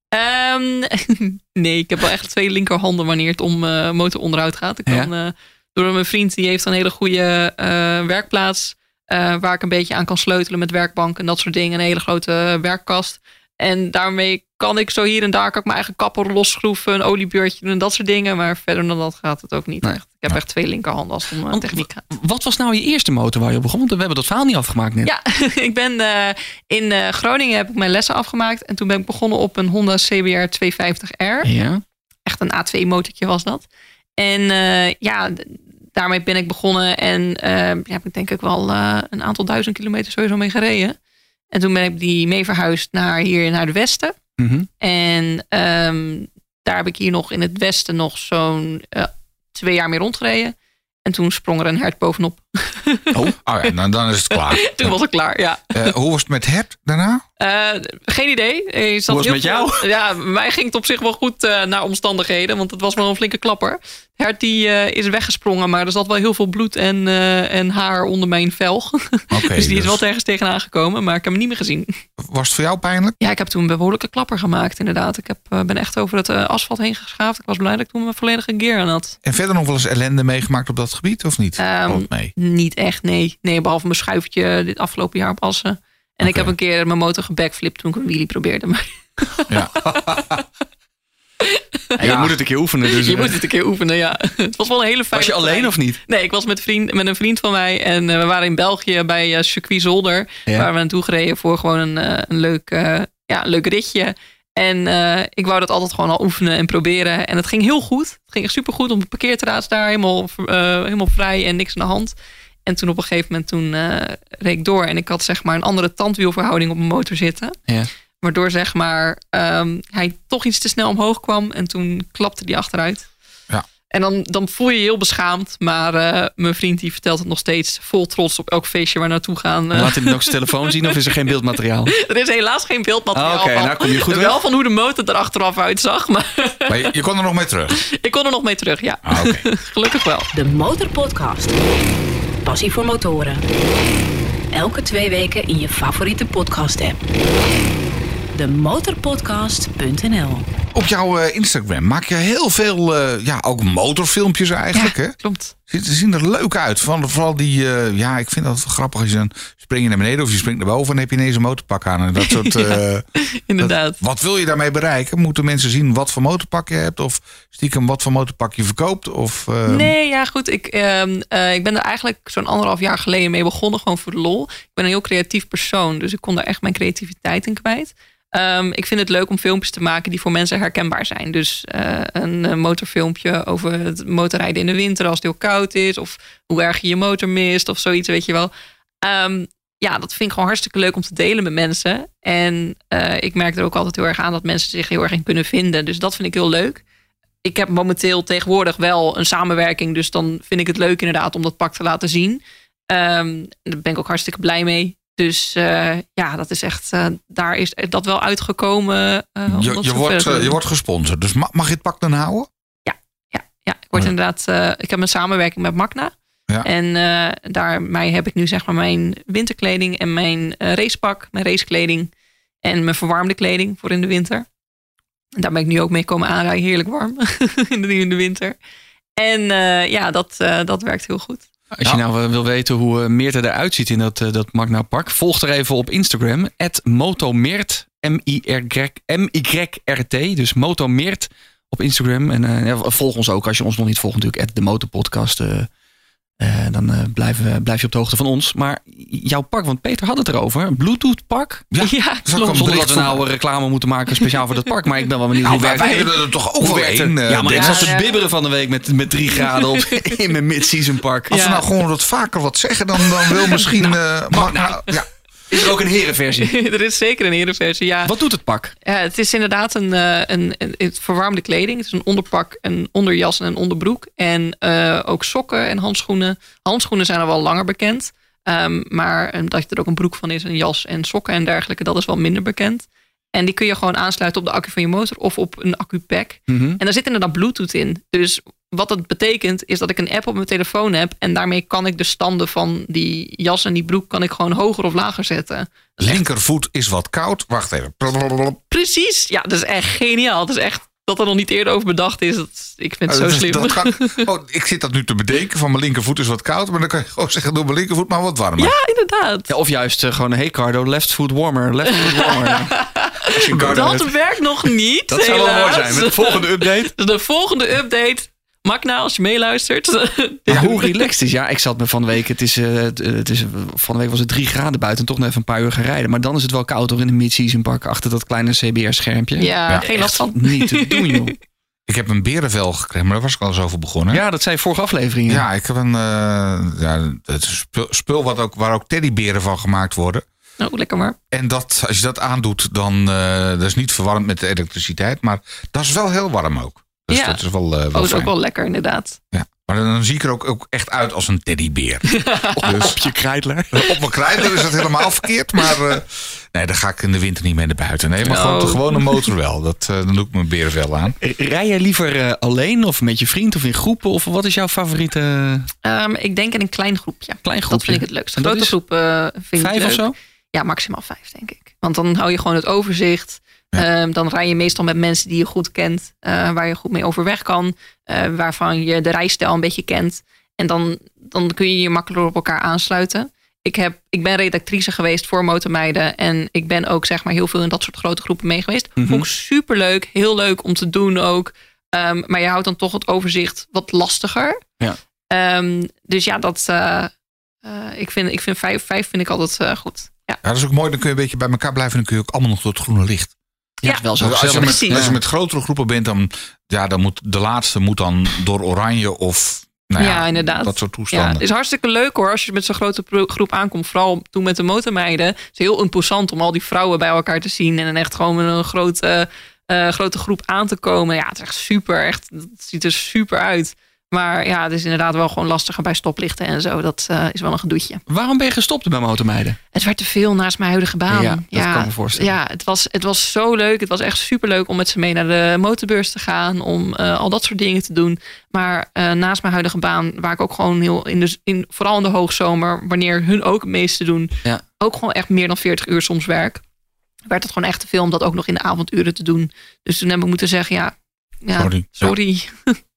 Ehm, nee, ik heb wel echt twee linkerhanden wanneer het om eh, motoronderhoud gaat. Ik kan, eh, door mijn vriend, die heeft een hele goede eh, werkplaats. waar ik een beetje aan kan sleutelen met werkbank en dat soort dingen. Een hele grote werkkast. En daarmee kan ik zo hier en daar kan ik mijn eigen kapper losschroeven, een oliebeurtje doen en dat soort dingen. Maar verder dan dat gaat het ook niet Nee. echt. Ik heb echt twee linkerhanden als het om eh, Want techniek gaat. Wat was nou je eerste motor waar je op begon? Want we hebben dat verhaal niet afgemaakt net. Ja, ik ben eh, in eh, Groningen heb ik mijn lessen afgemaakt. En toen ben ik begonnen op een Honda CBR 250R. Ja. Echt een A2-motortje was dat. En ja, daarmee ben ik begonnen. En ja, heb ik denk ik wel een aantal duizend kilometer sowieso mee gereden. En toen ben ik die mee verhuisd naar hier naar het westen. Mhm. En ehm, daar heb ik hier nog in het westen nog zo'n eh, twee jaar mee rondgereden. En toen sprong er een hert bovenop. Oh, oh ja, nou, dan is het klaar. Toen was ik klaar, ja. Eh, hoe was het met Hert daarna? Eh, geen idee. Zat Hoe was het heel met veel- Ja, mij ging het op zich wel goed eh, naar omstandigheden. Want het was wel een flinke klapper. Hert die, eh, is weggesprongen, maar er zat wel heel veel bloed en, eh, en haar onder mijn velg. Oké, dus die is dus wel ergens tegenaan gekomen, maar ik heb hem niet meer gezien. was het voor jou pijnlijk? Ja, ik heb toen een behoorlijke klapper gemaakt, inderdaad. Ik heb, ben echt over het asfalt heen geschaafd. Ik was blij dat ik toen mijn volledige gear aan had. En verder nog wel eens ellende meegemaakt op dat gebied, of niet? Valt mee. Niet echt, nee. Nee, behalve mijn schuifje dit afgelopen jaar op Assen. En ik heb een keer mijn motor gebackflipt toen ik een wheelie probeerde. Maar Ja. En je moet het een keer oefenen. Dus, je eh, moet het een keer oefenen, ja. Het was wel een hele fijne was je alleen of niet? Nee, ik was met, vriend, met een vriend van mij. En eh, we waren in België bij eh, Circuit Zolder. Ja. Waar we naartoe gereden voor gewoon een, een leuk, ja, een leuk ritje. En eh, ik wou dat altijd gewoon al oefenen en proberen. En het ging heel goed. Het ging echt supergoed. Op het parkeerterras daar helemaal, eh, helemaal vrij en niks aan de hand. En toen op een gegeven moment toen eh, reed ik door. En ik had zeg maar een andere tandwielverhouding op mijn motor zitten. Ja. Waardoor zeg maar ehm, hij toch iets te snel omhoog kwam. En toen klapte die achteruit. En dan, dan voel je je heel beschaamd. Maar eh, mijn vriend die vertelt het nog steeds vol trots op elk feestje waar we naartoe gaan. Eh. Laat hij dan ook zijn telefoon zien of is er geen beeldmateriaal? er is helaas geen beeldmateriaal oké, van. nou kom je goed Wel weg. van hoe de motor er achteraf uitzag. Maar Maar je, je kon er nog mee terug. ik kon er nog mee terug, ja. Ah, oké. Gelukkig wel. De Motorpodcast. Passie voor motoren. Elke twee weken in je favoriete podcast-app. Demotorpodcast.nl Op jouw eh, Instagram maak je heel veel, eh, ja, ook motorfilmpjes eigenlijk, hè? klopt. Ze zien er leuk uit. Van, vooral die, eh, ja, ik vind dat wel grappig. Als je dan spring je naar beneden of je springt naar boven... en heb je ineens een motorpak aan. En dat soort... eh, Inderdaad. wat wil je daarmee bereiken? Moeten mensen zien wat voor motorpak je hebt? Of stiekem wat voor motorpak je verkoopt? Of, eh, Nee, ja, goed. Ik, ehm, eh, ik ben er eigenlijk zo'n anderhalf jaar geleden mee begonnen, gewoon voor de lol. Ik ben een heel creatief persoon, dus ik kon daar echt mijn creativiteit in kwijt. Ehm, ik vind het leuk om filmpjes te maken die voor mensen herkenbaar zijn. Dus een motorfilmpje over het motorrijden in de winter als het heel koud is. Of hoe erg je je motor mist of zoiets, weet je wel. Ehm, ja, dat vind ik gewoon hartstikke leuk om te delen met mensen. En eh, ik merk er ook altijd heel erg aan dat mensen zich heel erg in kunnen vinden. Dus dat vind ik heel leuk ik heb momenteel tegenwoordig wel een samenwerking. Dus dan vind ik het leuk inderdaad om dat pak te laten zien. Ehm, daar ben ik ook hartstikke blij mee. Dus eh, ja, dat is echt, eh, daar is dat wel uitgekomen. om je, je, wordt, je wordt gesponsord. Dus ma- mag je het pak dan houden? Ja, ik word Ja. inderdaad. eh, ik heb een samenwerking met Magna. Ja. En eh daarmee heb ik nu zeg maar mijn winterkleding en mijn eh, racepak, mijn racekleding en mijn verwarmde kleding voor in de winter. En daar ben ik nu ook mee komen aanrijden, heerlijk warm in, de, in de winter. En eh, ja, dat, eh, dat werkt heel goed. Als je nou wil weten hoe Meerte eruit ziet in dat, eh, dat Magna Park, volg er even op Instagram. Motomeert, M-Y-R-T. Dus Motomeert op Instagram. En eh, ja, volg ons ook als je ons nog niet volgt natuurlijk. At de Motorpodcast. eh, eh, dan eh, blijven, blijf je op de hoogte van ons. Maar jouw pak, want Peter had het erover. Een Bluetooth pak. Ja, Ja, klopt. Zonder dat we nou reclame moeten maken speciaal voor dat park. Maar ik ben wel benieuwd Nou, hoe wij, werkt wij het. willen er toch ook wel één. het? eh, ja, maar ik te Ja. bibberen van de week met, met drie graden op, in mijn mid-season park. Als we nou gewoon wat vaker wat zeggen, dan, dan wil misschien... eh, mag, nou, ja. Is er ook een herenversie? er is zeker een herenversie, ja. Wat doet het pak? Ja, het is inderdaad een, eh, een, een, het verwarmde kleding. Het is een onderpak, een onderjas en een onderbroek. En eh, ook sokken en handschoenen. Handschoenen zijn al wel langer bekend. Ehm, maar eh, dat er ook een broek van is, een jas en sokken en dergelijke, dat is wel minder bekend. En die kun je gewoon aansluiten op de accu van je motor of op een accu-pack. Mhm. En daar zit inderdaad Bluetooth in. Dus wat dat betekent is dat ik een app op mijn telefoon heb. En daarmee kan ik de standen van die jas en die broek kan ik gewoon hoger of lager zetten. Linkervoet is wat koud. Wacht even. Precies. Ja, dat is echt geniaal. Het is echt dat er nog niet eerder over bedacht is. Dat, ik vind het zo Dat is- slim. dat oh, ik zit dat nu te bedenken. Van mijn linkervoet is wat koud. Maar dan kan je gewoon zeggen, doe mijn linkervoet maar wat warmer. Ja, inderdaad. Ja, of juist eh, gewoon, hey Cardo, left foot warmer, left foot warmer. Ja. Dat werkt nog niet. Dat zou wel mooi helaas. zijn. Met de volgende update. Dus de volgende update. Magna, als je meeluistert. Maar hoe relaxed is? Ja, ik zat me van de week. Het is, eh, het, is, van de week was het drie graden buiten. En toch nog even een paar uur gaan rijden. Maar dan is het wel koud hoor in de mid-season park. Achter dat kleine CBR-schermpje. Ja, Ja, geen last van. Niet te doen, joh. Ik heb een berenvel gekregen, maar daar was ik al eens over begonnen. Ja, dat zei vorige aflevering. Ja, ik heb een eh, ja, het spul, spul wat ook, waar ook teddyberen van gemaakt worden. Nou, lekker maar. En dat, als je dat aandoet, dan eh dat is niet verwarmd met de elektriciteit. Maar dat is wel heel warm ook. Dus Ja. dat is wel, eh, wel Oh, is ook fijn. wel lekker, inderdaad. Ja. Maar dan zie ik er ook, ook echt uit als een teddybeer. dus Op je krijtler. op mijn krijtler is dat helemaal verkeerd. Maar eh, nee, dan ga ik in de winter niet mee naar buiten. Nee, maar gewoon Oh. de gewone motor wel. Dat, eh, dan doe ik mijn berenvel aan. Rij jij liever eh, alleen of met je vriend of in groepen? Of wat is jouw favoriete Ehm, ik denk in een klein groepje. klein Dat groepje? vind ik het leukste. Dat Grote is groep eh, vind ik Vijf leuk. of zo? Ja, maximaal vijf, denk ik. Want dan hou je gewoon het overzicht. Ehm, dan rij je meestal met mensen die je goed kent, eh, waar je goed mee overweg kan, eh, waarvan je de rijstijl een beetje kent. En dan, dan kun je je makkelijker op elkaar aansluiten. Ik, heb, ik ben redactrice geweest voor Motormeiden. En ik ben ook zeg maar heel veel in dat soort grote groepen mee geweest. Mhm. Vond ik superleuk. Heel leuk om te doen ook. Ehm, maar je houdt dan toch het overzicht wat lastiger. Ja. Ehm, dus ja, dat, eh, ik, vind, ik vind vijf, vijf vind ik altijd goed. Ja. Ja, dat is ook mooi. Dan kun je een beetje bij elkaar blijven. En dan kun je ook allemaal nog door het groene licht. Ja, Ja. wel zo Dus als, je gezellig. met, als je met grotere groepen bent, dan, ja, dan moet de laatste moet dan door oranje of nou ja, Ja, inderdaad. dat soort Ja, toestanden. het is hartstikke leuk hoor als je met zo'n grote groep aankomt. Vooral toen met de motormeiden. Het is heel imposant om al die vrouwen bij elkaar te zien. En dan echt gewoon met een grote eh, grote groep aan te komen. Ja, het is echt super. Echt, het ziet er super uit. Maar ja, het is inderdaad wel gewoon lastiger bij stoplichten en zo. Dat eh, is wel een gedoetje. Waarom ben je gestopt bij motormeiden? Het werd te veel naast mijn huidige baan. Ja, dat kan ik me voorstellen. Ja, het was, het was zo leuk. Het was echt super leuk om met ze mee naar de motorbeurs te gaan. Om eh, al dat soort dingen te doen. Maar eh, naast mijn huidige baan, waar ik ook gewoon heel in de, in, vooral in de hoogzomer, wanneer hun ook het meeste doen, Ja. ook gewoon echt meer dan 40 uur soms werk. Werd het gewoon echt te veel om dat ook nog in de avonduren te doen. Dus toen heb ik moeten zeggen, ja, ja Sorry. sorry.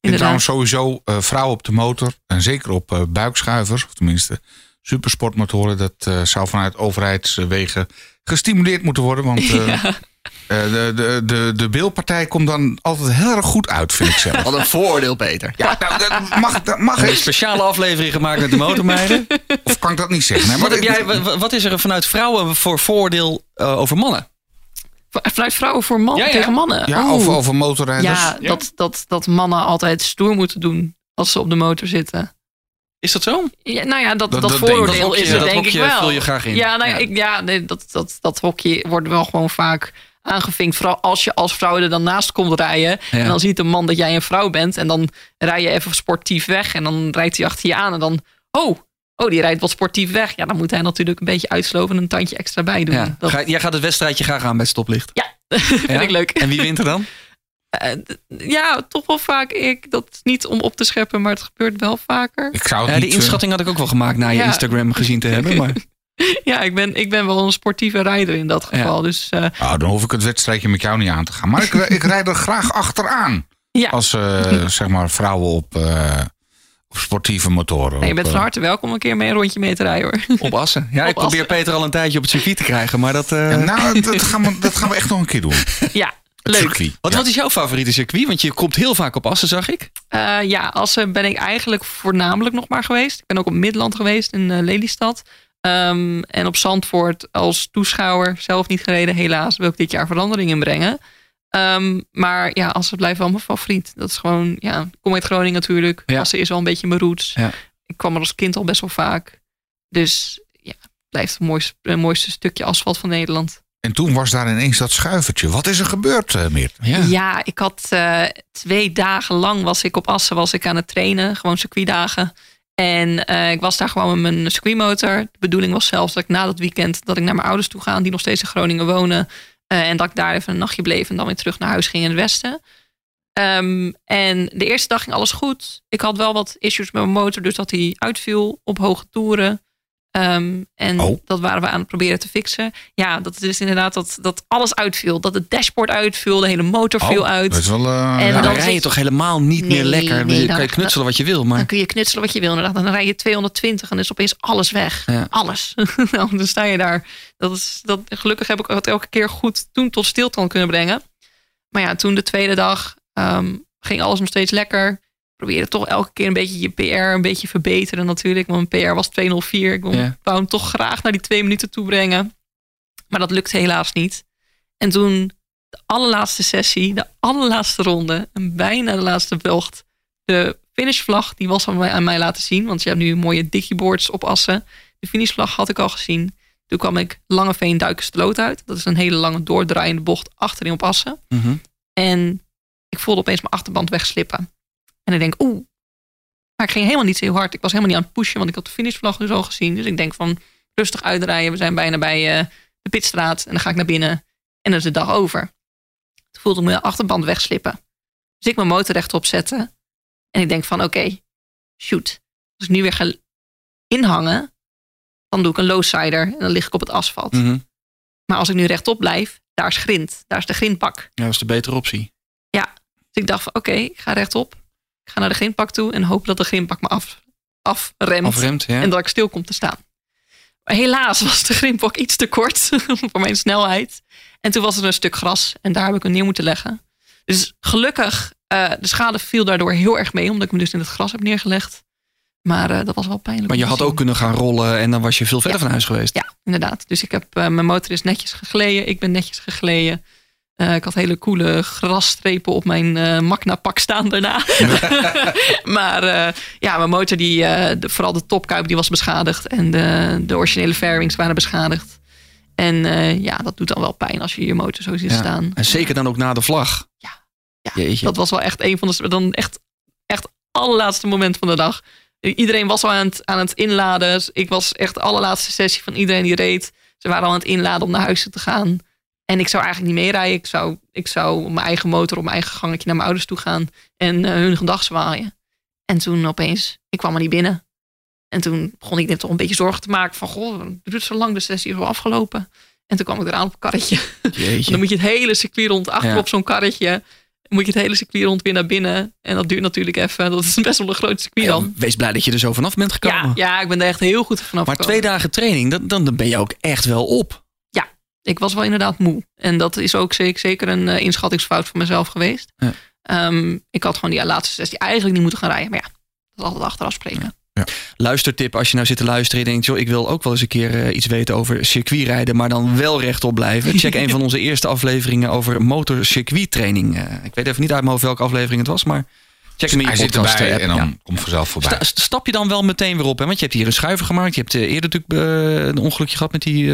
En trouwens sowieso eh, vrouwen op de motor. En zeker op eh, buikschuivers. Of tenminste supersportmotoren. Dat eh, zou vanuit overheidswegen gestimuleerd moeten worden. Want eh, Ja. eh, de, de, de, de beeldpartij komt dan altijd heel erg goed uit, vind ik zelf. Wat een vooroordeel, Peter. Ja, nou, dat mag, dat mag Een eens. speciale aflevering gemaakt met de motormeiden. Of kan ik dat niet zeggen? Nee, maar Wat, heb jij, wa- wa- wat is er vanuit vrouwen voor vooroordeel eh, over mannen? Vanuit vrouwen voor man, Ja, ja. tegen mannen. Ja, over, over motorrijders. Ja, Dat, dat, dat mannen altijd stoer moeten doen als ze op de motor zitten. Is dat zo? Ja, nou ja, dat, Dat- dat, vooroordeel is er dat denk ik wel. vul je graag in. Ja, nou ik, ja nee, dat, dat, dat hokje wordt wel gewoon vaak aangevinkt. Vooral als je als vrouw er dan naast komt rijden. Ja. En dan ziet een man dat jij een vrouw bent. En dan rij je even sportief weg. En dan rijdt hij achter je aan. En dan, oh, oh die rijdt wat sportief weg. Ja, dan moet hij natuurlijk een beetje uitsloven en een tandje extra bij doen. Ja. Dat Ga- jij gaat het wedstrijdje graag aan bij stoplicht. vind Ja? ik leuk. En wie wint er dan? Eh, ja, toch wel vaak ik. Dat is niet om op te scheppen, maar het gebeurt wel vaker. Ik zou het Ja, die niet, eh, inschatting had ik ook wel gemaakt na je Ja. Instagram gezien te hebben. Maar Ja, ik ben, ik ben wel een sportieve rijder in dat geval. Dus eh, Nou, dan hoef ik het wedstrijdje met jou niet aan te gaan. Maar ik, ik rijd er graag achteraan. ja, Als eh, zeg maar vrouwen op, eh, op sportieve motoren. Nee, je bent van eh, harte welkom een keer mee een rondje mee te rijden hoor. op Assen. Ja, ik probeer Assen. Peter al een tijdje op het circuit te krijgen. Maar dat... eh, ja, nou, dat gaan, we, dat gaan we echt nog een keer doen. ja, leuk. wat, Ja. wat is jouw favoriete circuit? Want je komt heel vaak op Assen, zag ik. Eh, ja, Assen ben ik eigenlijk voornamelijk nog maar geweest. Ik ben ook op Midland geweest in Lelystad. Ehm, en op Zandvoort als toeschouwer zelf niet gereden. Helaas wil ik dit jaar verandering in brengen. Ehm, maar ja, Assen blijft wel mijn favoriet. Dat is gewoon, ja, ik kom uit Groningen natuurlijk. Ja. Assen is wel een beetje mijn roots. Ja. Ik kwam er als kind al best wel vaak. Dus ja, het blijft het mooiste, het mooiste stukje asfalt van Nederland. En toen was daar ineens dat schuivertje. Wat is er gebeurd, eh Meert? Ja. Ja, ik had eh, twee dagen lang was ik op Assen was ik aan het trainen. Gewoon circuitdagen. En eh, ik was daar gewoon met mijn circuitmotor. De bedoeling was zelfs dat ik na dat weekend... dat ik naar mijn ouders toe ga, die nog steeds in Groningen wonen. Eh, en dat ik daar even een nachtje bleef en dan weer terug naar huis ging in het westen. Ehm, en de eerste dag ging alles goed. Ik had wel wat issues met mijn motor, dus dat hij uitviel op hoge toeren. Ehm, en Oh. dat waren we aan het proberen te fixen. Ja, dat is inderdaad dat, dat alles uitviel. Dat het dashboard uitviel, de hele motor viel Oh, uit. Dat is wel, eh, En ja. dan dan rij je toch helemaal niet Nee, meer lekker. nee, dan kan je knutselen wat je wil. Maar Dan kun je knutselen wat je wil. Inderdaad. Dan rij je 220 en is opeens alles weg. Ja. Alles. nou, dan sta je daar. Dat is, dat, gelukkig heb ik het elke keer goed toen tot stilstand kunnen brengen. Maar ja, toen de tweede dag ehm, ging alles nog steeds lekker. Probeerde toch elke keer een beetje je PR een beetje verbeteren natuurlijk. Want mijn PR was 204. Ik wou Ja. wou hem toch graag naar die twee minuten toe brengen. Maar dat lukte helaas niet. En toen de allerlaatste sessie, de allerlaatste ronde, en bijna de laatste bocht. De finishvlag, die was aan mij, aan mij laten zien. Want je hebt nu mooie digiboards op assen. De finishvlag had ik al gezien. Toen kwam ik Langeveen Duikensloot uit. Dat is een hele lange doordraaiende bocht achterin op assen. Mhm. En ik voelde opeens mijn achterband wegslippen. En ik denk, oeh. Maar ik ging helemaal niet zo heel hard. Ik was helemaal niet aan het pushen, want ik had de finishvlag dus al gezien. Dus ik denk van, rustig uitrijden. We zijn bijna bij eh, de pitstraat. En dan ga ik naar binnen. En dan is de dag over. Toen voelde ik mijn achterband wegslippen. Dus ik mijn motor rechtop zetten. En ik denk van, oké, shoot. Als ik nu weer ga inhangen, dan doe ik een lowsider. En dan lig ik op het asfalt. Mhm. Maar als ik nu rechtop blijf, daar is grind. Daar is de grindpak. Ja, dat is de betere optie. Dus ik dacht van oké, ik ga rechtop. Ik ga naar de grindpak toe en hoop dat de grindpak me af, afremt. Afremt, ja. En dat ik stil kom te staan. Maar helaas was de grindpak iets te kort voor mijn snelheid. En toen was er een stuk gras en daar heb ik hem neer moeten leggen. Dus gelukkig, eh, de schade viel daardoor heel erg mee, omdat ik hem dus in het gras heb neergelegd. Maar eh, dat was wel pijnlijk. Maar je had ook kunnen gaan rollen en dan was je veel verder van huis geweest. Ja, inderdaad. Dus ik heb, eh, mijn motor is netjes gegleden. Ik ben netjes gegleden. Eh, ik had hele coole grasstrepen op mijn eh Magna-pak staan daarna. maar eh, ja, mijn motor, die, de, vooral de topkuip, die was beschadigd. En de, de originele fairwings waren beschadigd. En ja, dat doet dan wel pijn als je je motor zo ziet Ja. staan. En zeker dan ook na de vlag. Ja. Ja, Jeetje. Dat was wel echt een van de dan echt, echt allerlaatste moment van de dag. Iedereen was al aan het, aan het inladen. Ik was echt de allerlaatste sessie van iedereen die reed. Ze waren al aan het inladen om naar huis te gaan. En ik zou eigenlijk niet meerijden. Ik zou, ik zou op mijn eigen motor, op mijn eigen gangetje naar mijn ouders toe gaan. En eh, hun gedag zwaaien. En toen opeens, ik kwam er niet binnen. En toen begon ik dit toch een beetje zorgen te maken. Van, goh, het duurt zo lang, de sessie is wel afgelopen. En toen kwam ik eraan op een karretje. Dan moet je het hele circuit rond achter Ja. op zo'n karretje. Dan moet je het hele circuit rond weer naar binnen. En dat duurt natuurlijk even. Dat is best wel een groot circuit Ja, dan. wees blij dat je er zo vanaf bent gekomen. Ja, ja, ik ben er echt heel goed vanaf Maar gekomen. twee dagen training, dan, dan ben je ook echt wel op. Ik was wel inderdaad moe. En dat is ook zeker, een eh, inschattingsfout van mezelf geweest. Ja. Ehm, ik had gewoon die laatste sessie eigenlijk niet moeten gaan rijden. Maar ja, dat is altijd achteraf spreken. Luistertip, als je nou zit te luisteren en denkt... joh, ik wil ook wel eens een keer eh, iets weten over circuitrijden... maar dan wel rechtop blijven. Check een van onze eerste afleveringen over motorcircuittraining. Eh ik weet even niet uit mijn hoofd welke aflevering het was, maar... Check hem in je Hij zit podcast erbij app. en dan Ja. komt vanzelf voorbij. Sta- stap je dan wel meteen weer op? Hè? Want je hebt hier een schuiver gemaakt. Je hebt eh, eerder natuurlijk eh, een ongelukje gehad met die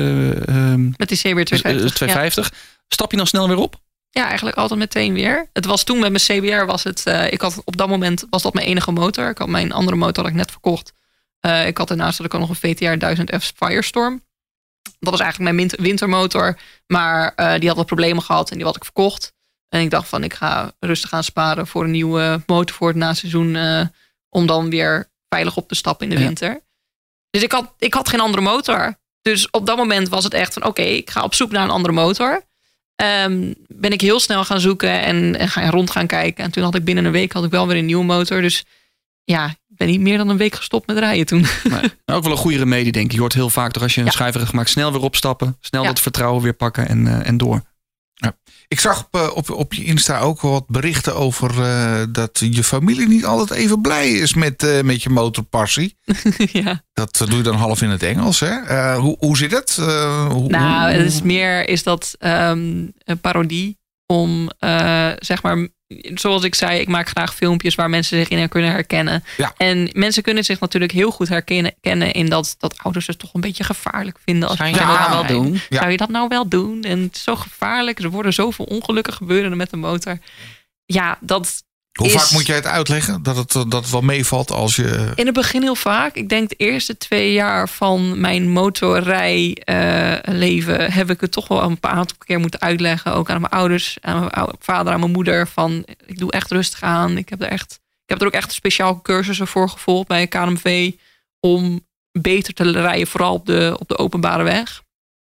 ehm, Met die CBR eh, 250. ja. 250. Stap je dan snel weer op? Ja, eigenlijk altijd meteen weer. Het was toen met mijn CBR was het. eh, ik had op dat moment was dat mijn enige motor. Ik had mijn andere motor had ik net verkocht. Eh, ik had daarnaast had ik ook nog een VTR 1000F Firestorm. Dat was eigenlijk mijn win- wintermotor. Maar eh, die had wat problemen gehad en die had ik verkocht. En ik dacht van ik ga rustig aan sparen voor een nieuwe motor voor het naseizoen. eh om dan weer veilig op te stappen in de Ja. winter. Dus ik had, ik had geen andere motor. Dus op dat moment was het echt van oké, ik ga op zoek naar een andere motor. Ehm, ben ik heel snel gaan zoeken en, en ga rond gaan kijken. En toen had ik binnen een week had ik wel weer een nieuwe motor. Dus ja, ik ben niet meer dan een week gestopt met rijden toen. Nee. Ook wel een goede remedie, denk ik. Je hoort heel vaak toch als je een Ja. gemaakt... snel weer opstappen, snel Ja. dat vertrouwen weer pakken en, eh, en door. Ik zag op, eh, op, op je Insta ook wat berichten over eh, dat je familie niet altijd even blij is met, eh, met je motorpassie. ja. Dat doe je dan half in het Engels, hè? Hoe, hoe zit het? Hoe, Nou, het is meer is dat ehm, een parodie om, zeg maar, zoals ik zei, ik maak graag filmpjes waar mensen zich in kunnen herkennen. Ja. En mensen kunnen zich natuurlijk heel goed herkennen kennen in dat, dat ouders het toch een beetje gevaarlijk vinden. Als Zou je dat nou wel doen? Ja. Zou je dat nou wel doen? En het is zo gevaarlijk. Er worden zoveel ongelukken gebeuren met de motor. Ja, dat hoe is- vaak moet jij het uitleggen? Dat het, eh, dat het wel meevalt als je... in het begin heel vaak. Ik denk de eerste twee jaar van mijn motorrijleven heb ik het toch wel een paar aantal keer moeten uitleggen. Ook aan mijn ouders, aan mijn vader, aan mijn moeder. Van ik doe echt rustig aan. Ik heb er echt, ik heb er ook echt speciaal cursussen voor gevolgd bij KNMV. Om beter te rijden, vooral op de, op de openbare weg. Daar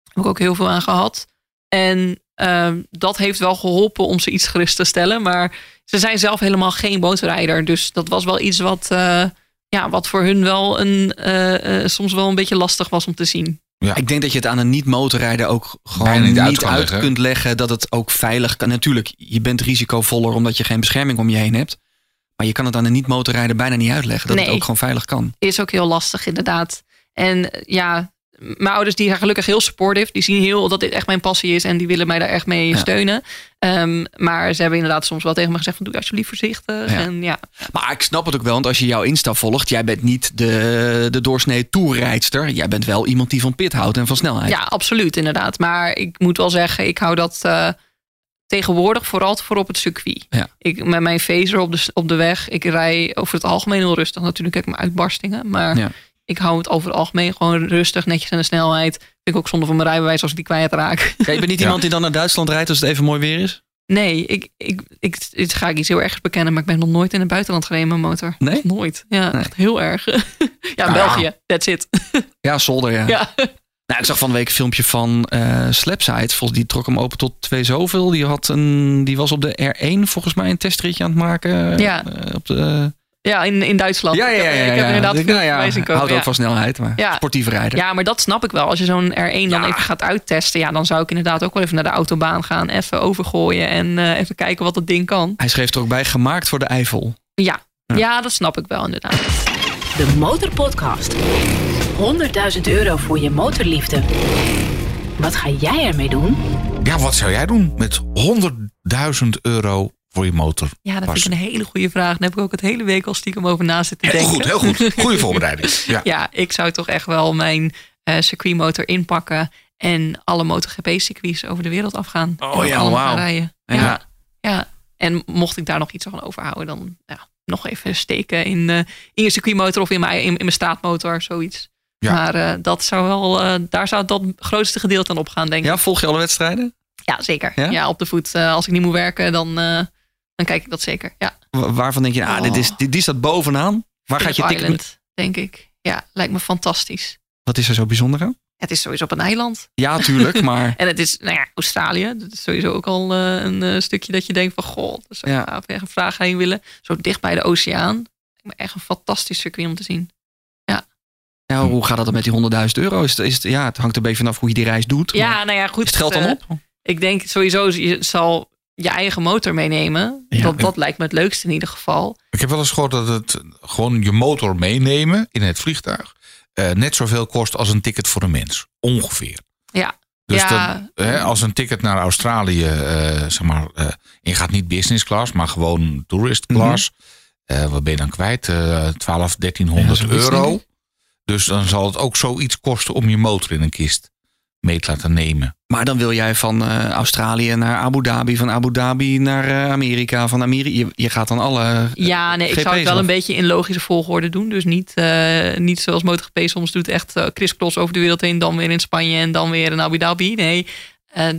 heb ik ook heel veel aan gehad. En ehm, dat heeft wel geholpen om ze iets gerust te stellen. Maar ze zijn zelf helemaal geen motorrijder. Dus dat was wel iets wat, eh, ja, wat voor hun wel een, eh, eh, soms wel een beetje lastig was om te zien. Ik denk dat je het aan een niet-motorrijder ook gewoon Bijna niet uit, uit kan leggen. kunt leggen dat het ook veilig kan. Natuurlijk, je bent risicovoller omdat je geen bescherming om je heen hebt. Maar je kan het aan een niet-motorrijder bijna niet uitleggen dat het ook gewoon veilig kan. Is ook heel lastig, inderdaad. En ja, mijn ouders die zijn gelukkig heel supportive. Die zien heel dat dit echt mijn passie is en die willen mij daar echt mee Ja. steunen. Ehm, maar ze hebben inderdaad soms wel tegen me gezegd van doe alsjeblieft voorzichtig. Ja. En ja, Maar ik snap het ook wel, want als je jouw Insta volgt, jij bent niet de, de doorsnee toerrijdster. Jij bent wel iemand die van pit houdt en van snelheid. Ja, absoluut, inderdaad. Maar ik moet wel zeggen, ik hou dat eh, tegenwoordig vooral voor op het circuit. Ja. Ik, met mijn phaser op de, op de weg, ik rij over het algemeen heel rustig. Natuurlijk heb ik mijn uitbarstingen, maar Ja. Ik hou het over het algemeen gewoon rustig, netjes aan de snelheid. Vind ik ook zonde van mijn rijbewijs als ik die kwijtraak. Ja, je bent niet Ja. iemand die dan naar Duitsland rijdt als het even mooi weer is? Nee, ik, ik, ik, dit ga ik iets heel ergs bekennen, maar ik ben nog nooit in het buitenland gereden met mijn motor. Nee? Nooit. Ja, Nee. echt heel erg. ja, ja. België, that's it. Ja, zolder, ja. ja. Nou, ik zag van de week een filmpje van eh Slapside. Volgens die trok hem open tot twee zoveel. Die, had een, die was op de R1 volgens mij een testritje aan het maken. Ja. Eh, op de, ja, in, in Duitsland. ja, ja, ja. Ik heb, ja, ik heb ja. inderdaad Ik- veel nou ja, komen. Houdt ook Ja. van snelheid, maar Ja. sportieve rijder. Ja, maar dat snap ik wel. Als je zo'n R1 dan Ja. even gaat uittesten, ja, dan zou ik inderdaad ook wel even naar de autobaan gaan, even overgooien en eh, even kijken wat dat ding kan. Hij schreef er ook bij, gemaakt voor de Eifel. Ja. Ja. ja, dat snap ik wel inderdaad. De Motorpodcast. 100.000 euro voor je motorliefde. Wat ga jij ermee doen? Ja, wat zou jij doen met 100.000 euro voor je motor? Ja, dat vind Passie. ik een hele goede vraag. Daar heb ik ook het hele week al stiekem over na zitten Heel denken. goed, heel goed. Goede voorbereiding. Ja. Ja, ik zou toch echt wel mijn eh circuitmotor inpakken En alle MotoGP-circuits over de wereld afgaan. Oh En ja, allemaal gaan wauw. Ja. Ja. ja. En mocht ik daar nog iets van overhouden, dan ja, nog even steken in, eh, in je circuitmotor of in mijn, in, in mijn straatmotor, zoiets. Ja. Maar eh, dat zou wel, eh, daar zou dat grootste gedeelte aan opgaan, denk ik. Ja, volg je alle wedstrijden? Ja, zeker. Ja? Ja, op de voet. Eh, als ik niet moet werken, dan, eh, dan kijk ik dat zeker. Ja. Wa- Waarvan denk je, ah, dit is, die, die staat bovenaan. Waar gaat je Phillip ticket? Denk ik. Ja, lijkt me fantastisch. Wat is er zo bijzonder aan? Het is sowieso op een eiland. Ja, tuurlijk, maar En het is, nou ja, Australië. Dat is sowieso ook al eh, een eh, stukje dat je denkt van... Goh, dat zou Ja. echt een vraag heen willen. Zo dicht bij de oceaan. Lijkt me echt een fantastisch circuit om te zien. ja, hoe gaat dat dan met die 100.000 euro? Is het, is ja, het hangt een beetje vanaf hoe je die reis doet. Ja, nou ja, goed. is het geld dan eh, op? Ik denk sowieso, je zal je eigen motor meenemen. Ja. Dat, dat lijkt me het leukste in ieder geval. Ik heb wel eens gehoord dat het gewoon je motor meenemen in het vliegtuig eh, net zoveel kost als een ticket voor een mens. Ongeveer. Ja. Dus Ja. dat, hè, als een ticket naar Australië, eh, zeg maar, eh, je gaat niet business class, maar gewoon tourist class. eh, wat ben je dan kwijt? Eh 12, 1300 Ja, zoiets, denk euro. Dus dan zal het ook zoiets kosten om je motor in een kist mee te laten nemen. Maar dan wil jij van eh, Australië naar Abu Dhabi, van Abu Dhabi naar eh, Amerika, van Amerika. Je, je gaat dan alle. Ja, nee, ik zou het wel af. een beetje in logische volgorde doen. Dus niet, eh, niet zoals MotoGP soms doet, echt uh, crisscross over de wereld heen. Dan weer in Spanje en dan weer in Abu Dhabi. Nee,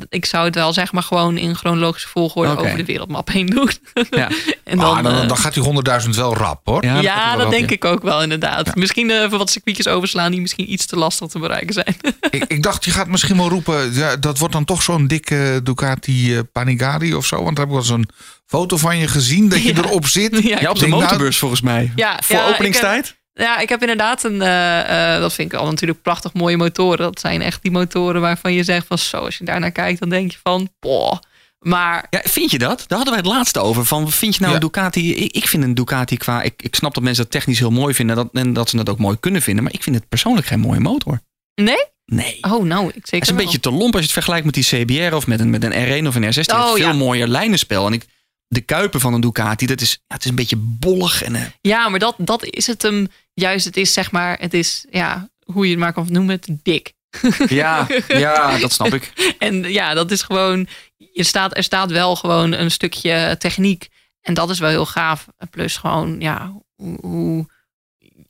ik zou het wel zeg maar gewoon in chronologische volgorde over de wereldmap heen doen. Ja. en Dan, dan, dan, eh, dan gaat die 100.000 wel rap hoor. Ja, dat denk ik ook wel inderdaad. Misschien eh, even wat circuitjes overslaan die misschien iets te lastig te bereiken zijn. ik, ik dacht, je gaat misschien wel roepen, ja, dat wordt dan toch zo'n dikke Ducati eh, Panigale of zo. Want daar heb ik wel eens een foto van je gezien dat je Ja. erop zit. Ja, Ja, op de Denk nou- motorbeurs volgens mij. Ja, Voor ja, ik openingstijd? Ja, ik heb inderdaad een. eh, eh, dat vind ik al natuurlijk prachtig mooie motoren. Dat zijn echt die motoren waarvan je zegt van zo, als je daarnaar kijkt, dan denk je van, boah. Maar Ja, vind je dat? Daar hadden wij het laatste over. Van, vind je nou Ja. een Ducati? Ik, ik vind een Ducati qua. Ik, ik snap dat mensen dat technisch heel mooi vinden. Dat, en dat ze het ook mooi kunnen vinden. Maar ik vind het persoonlijk geen mooie motor. nee? Nee. Oh, nou, ik zeker. Het is een wel. beetje te lomp als je het vergelijkt met die CBR of met een, met een R1 of een R16. Het Oh, is veel ja. mooier lijnenspel. En ik, de kuipen van een Ducati, dat is, ja, het is een beetje bollig. En, eh, Ja, maar dat, dat is het hem. Juist, het is zeg maar, het is, ja, hoe je het maar kan noemen, het dik. ja, ja, dat snap ik. En ja, dat is gewoon, je staat, er staat wel gewoon een stukje techniek. En dat is wel heel gaaf. Plus gewoon, ja, hoe,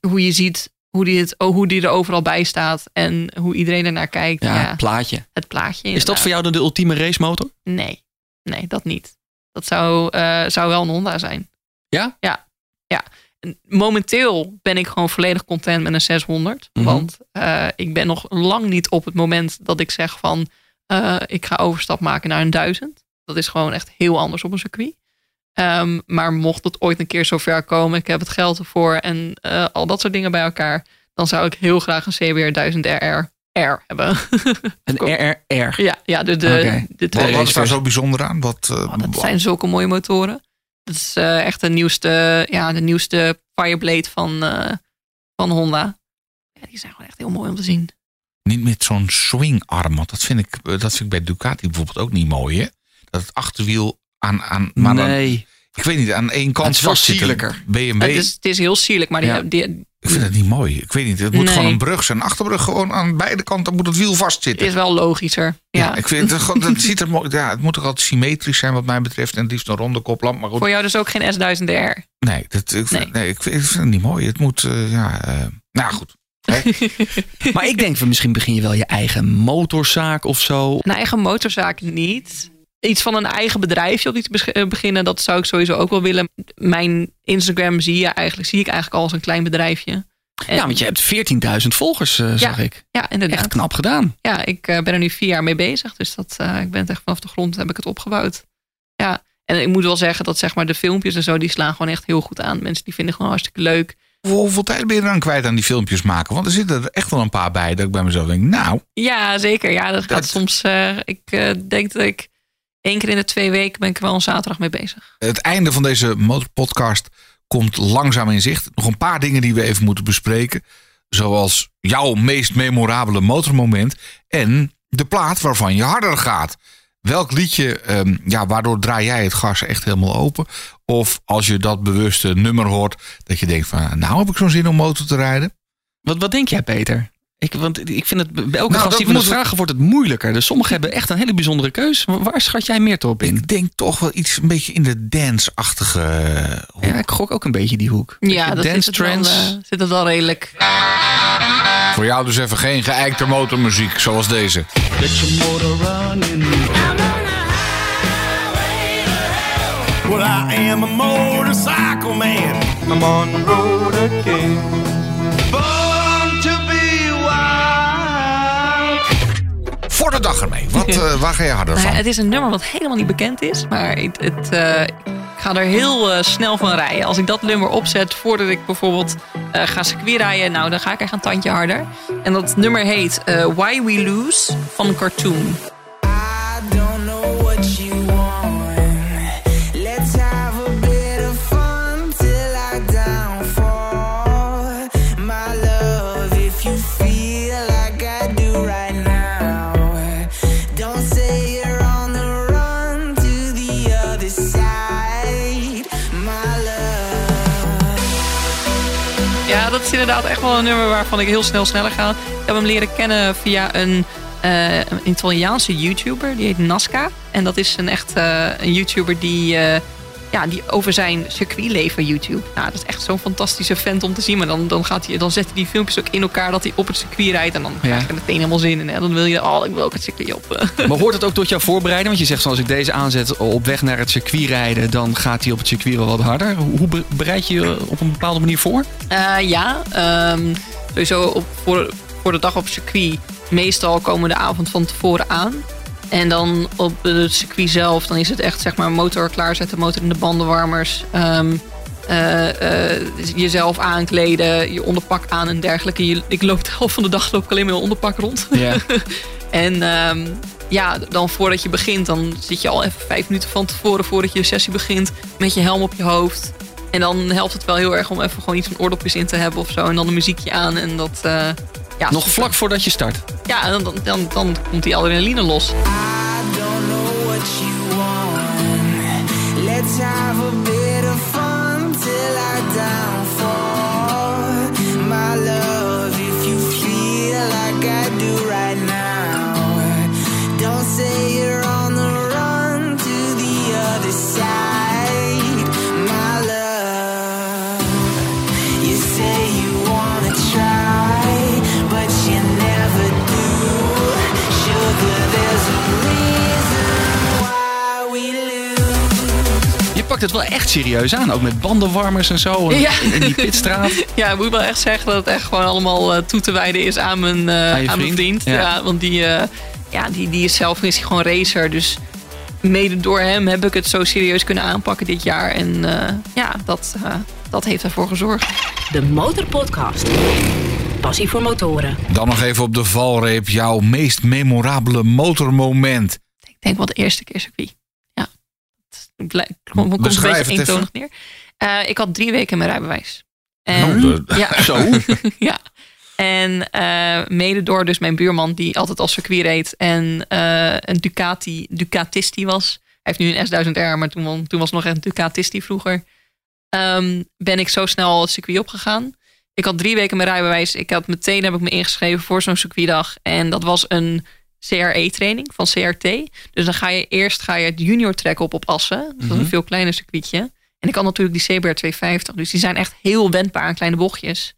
hoe, je ziet hoe die, het, oh, hoe die er overal bij staat. En hoe iedereen ernaar kijkt. Ja, Ja, plaatje. het plaatje. Is dat voor jou dan de ultieme racemotor? Nee, nee, dat niet. Dat zou, eh, zou wel een Honda zijn. Ja? Ja, ja. En Momenteel ben ik gewoon volledig content met een 600. Mhm. Want eh, ik ben nog lang niet op het moment dat ik zeg van... eh, ik ga overstap maken naar een 1000. Dat is gewoon echt heel anders op een circuit. Ehm, maar mocht het ooit een keer zover komen... ik heb het geld ervoor en al dat soort dingen bij elkaar... dan zou ik heel graag een CBR 1000 RR R hebben. Een. RRR. ja, ja, de, de, de Wat, twee wat is daar zo bijzonder aan? Wat, eh, Oh, dat zijn zulke mooie motoren. Dat is eh, echt de nieuwste, ja, de nieuwste Fireblade van, eh, van Honda. Ja, die zijn gewoon echt heel mooi om te zien. Niet met zo'n swingarm, want dat vind, ik, dat vind ik bij Ducati bijvoorbeeld ook niet mooi. Hè? Dat het achterwiel aan, aan maar dan- nee. ik weet niet, aan één kant Het is wel vastzit. sierlijker. BMW, Het, is, het is heel sierlijk, maar die, Ja. die ik vind het niet mooi. Ik weet niet, het moet Nee. gewoon een brug zijn. Achterbrug gewoon aan beide kanten moet het wiel vastzitten. is wel logischer. ja. Ja. ik vind het, gewoon- dat ziet er mooi. Ja, het moet toch altijd symmetrisch zijn wat mij betreft en het liefst een ronde koplamp. Maar goed, Voor jou dus ook geen S1000R. nee, dat, ik, vind, Nee. nee. ik, vind, ik vind het niet mooi. Het moet, eh, ja, eh, nou goed. Maar ik denk van misschien begin je wel je eigen motorzaak of zo. Een eigen motorzaak niet. Iets van een eigen bedrijfje op iets eh, beginnen, dat zou ik sowieso ook wel willen. Mijn Instagram zie, je eigenlijk, zie ik eigenlijk al als een klein bedrijfje. En- Ja, want je hebt 14.000 volgers, eh, zag ik. Ja, inderdaad. Echt knap gedaan. ja, ik eh, ben er nu vier jaar mee bezig. Dus dat, ik ben het echt vanaf de grond heb ik het opgebouwd. Ja, en ik moet wel zeggen dat zeg maar de filmpjes en zo, die slaan gewoon echt heel goed aan. Mensen die vinden gewoon hartstikke leuk. Hoe- Hoeveel tijd ben je dan kwijt aan die filmpjes maken? Want er zitten er echt wel een paar bij dat ik bij mezelf denk, nou, Ja, zeker. Ja, dat gaat Dat- soms. eh, ik denk dat ik één keer in de twee weken ben ik er wel een zaterdag mee bezig. Het einde van deze motorpodcast komt langzaam in zicht. Nog een paar dingen die we even moeten bespreken. Zoals jouw meest memorabele motormoment. En de plaat waarvan je harder gaat. Welk liedje, ehm, ja, waardoor draai jij het gas echt helemaal open? Of als je dat bewuste nummer hoort, dat je denkt van, nou heb ik zo'n zin om motor te rijden. Wat, wat denk jij, Peter? Ik, want ik vind het bij elke Nou, gast die van de moet- vragen wordt het moeilijker. Dus sommigen hebben echt een hele bijzondere keus. Wa- Waar schat jij meer op in? Ik denk toch wel iets een beetje in de dance-achtige hoek. Ja, ik gok ook een beetje die hoek. Ja, dat dance zit het, wel, trends. eh, zit het wel redelijk. Voor jou dus even geen geëikte motormuziek zoals deze. Get your motor running. Well, I am a motorcycle man. I'm on the road again. De dag ermee. Wat, eh, waar ga je harder Nou van? het is een nummer wat helemaal niet bekend is. Maar het, het, eh, ik ga er heel eh, snel van rijden. Als ik dat nummer opzet voordat ik bijvoorbeeld ga circuitrijden... nou, dan ga ik echt een tandje harder. En dat nummer heet Why We Lose van Cartoon. Inderdaad echt wel een nummer waarvan ik heel snel sneller ga. Ik heb hem leren kennen via een, eh, een Italiaanse YouTuber. Die heet Nasca. En dat is een echt eh, een YouTuber die, eh, ja, die over zijn circuitleven YouTube. Nou, dat is echt zo'n fantastische vent om te zien. Maar dan, dan, gaat hij, dan zet hij die filmpjes ook in elkaar dat hij op het circuit rijdt. En dan krijg je meteen helemaal zin in. En dan wil je, oh, ik wil ook het circuit op. Maar hoort het ook tot jouw voorbereiding? Want je zegt, zoals ik deze aanzet op weg naar het circuit rijden... dan gaat hij op het circuit wel wat harder. Hoe hoe be- bereid je je op een bepaalde manier voor? Eh, ja, ehm, sowieso op, voor, voor de dag op circuit. Meestal komen de avond van tevoren aan. En dan op het circuit zelf, dan is het echt zeg maar motor klaarzetten, motor in de bandenwarmers. eh, jezelf aankleden, je onderpak aan en dergelijke. Je- ik loop de helft van de dag loop ik alleen met mijn onderpak rond. Ja. En ehm, ja, dan voordat je begint, dan zit je al even vijf minuten van tevoren, voordat je sessie begint, met je helm op je hoofd. En dan helpt het wel heel erg om even gewoon iets van oordopjes in te hebben of zo. En dan een muziekje aan en dat... eh, ja, Nog super. vlak voordat je start. Ja, en dan, dan, dan, dan komt die adrenaline los. I don't know what you want. Let's have a pakt het wel echt serieus aan. Ook met bandenwarmers en zo. En Ja. In die pitstraat. Ja, ik moet wel echt zeggen dat het echt gewoon allemaal eh, toe te wijden is aan mijn, eh, Aan mijn vriend? Ja. Ja. want die, eh, ja, die, die is zelf is gewoon racer. Dus mede door hem heb ik het zo serieus kunnen aanpakken dit jaar. En eh, ja, dat, eh, dat heeft ervoor gezorgd. De Motorpodcast. Passie voor motoren. Dan nog even op de valreep jouw meest memorabele motormoment. Ik denk wel de eerste keer circuit. Komt komt een beetje eentonig neer. Eh, ik had drie weken mijn rijbewijs. En, Nou, ja, Zo. ja. En eh, mede door dus mijn buurman die altijd als circuit reed en eh, een Ducati, Ducatisti was. Hij heeft nu een S1000R, maar toen, toen was het nog echt een Ducatisti vroeger. Ehm, ben ik zo snel het circuit opgegaan. Ik had drie weken mijn rijbewijs. Ik had meteen heb ik me ingeschreven voor zo'n circuitdag. En dat was een CRE-training van CRT. Dus dan ga je eerst ga je het junior track op op Assen. Dat is een veel kleiner circuitje. En ik had natuurlijk die CBR 250. Dus die zijn echt heel wendbaar aan kleine bochtjes.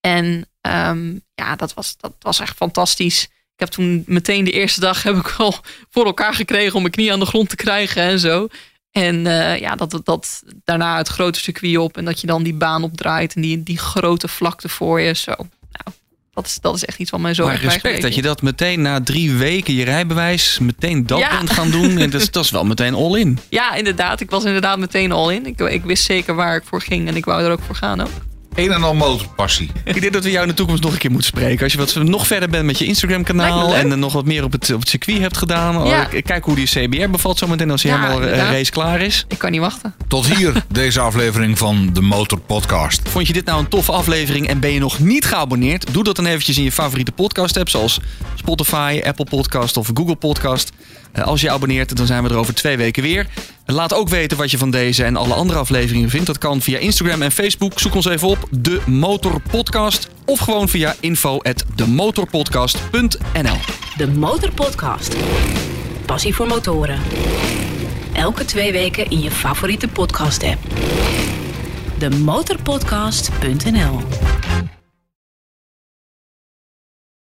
En ehm, ja, dat was, dat was echt fantastisch. Ik heb toen meteen de eerste dag heb ik wel voor elkaar gekregen om mijn knie aan de grond te krijgen en zo. En eh, ja, dat, dat, dat daarna het grote circuit op en dat je dan die baan opdraait en die, die grote vlakte voor je. Zo. Dat is, dat is echt iets wat mij zo Maar respect dat je dat meteen na drie weken je rijbewijs meteen dat Ja. bent gaan doen. En dat, is, dat is wel meteen all in. Ja, inderdaad. Ik was inderdaad meteen al in. Ik, ik wist zeker waar ik voor ging en ik wou er ook voor gaan ook. Een en al motorpassie. Ik denk dat we jou in de toekomst nog een keer moeten spreken. Als je wat nog verder bent met je Instagram Lijkt kanaal. me leuk. En nog wat meer op het, op het circuit hebt gedaan. Ja. Oh, Kijk hoe die CBR bevalt zometeen als hij Ja, helemaal eh, inderdaad. race klaar is. Ik kan niet wachten. Tot hier deze aflevering van de Motor Podcast. Vond je dit nou een toffe aflevering en ben je nog niet geabonneerd? Doe dat dan eventjes in je favoriete podcast app zoals Spotify, Apple Podcast of Google Podcast. Eh, Als je abonneert, dan zijn we er over twee weken weer. Laat ook weten wat je van deze en alle andere afleveringen vindt. Dat kan via Instagram en Facebook. Zoek ons even op, De Motor Podcast. Of gewoon via info@demotorpodcast.nl. De Motorpodcast. Passie voor motoren. Elke twee weken in je favoriete podcast app. Demotorpodcast.nl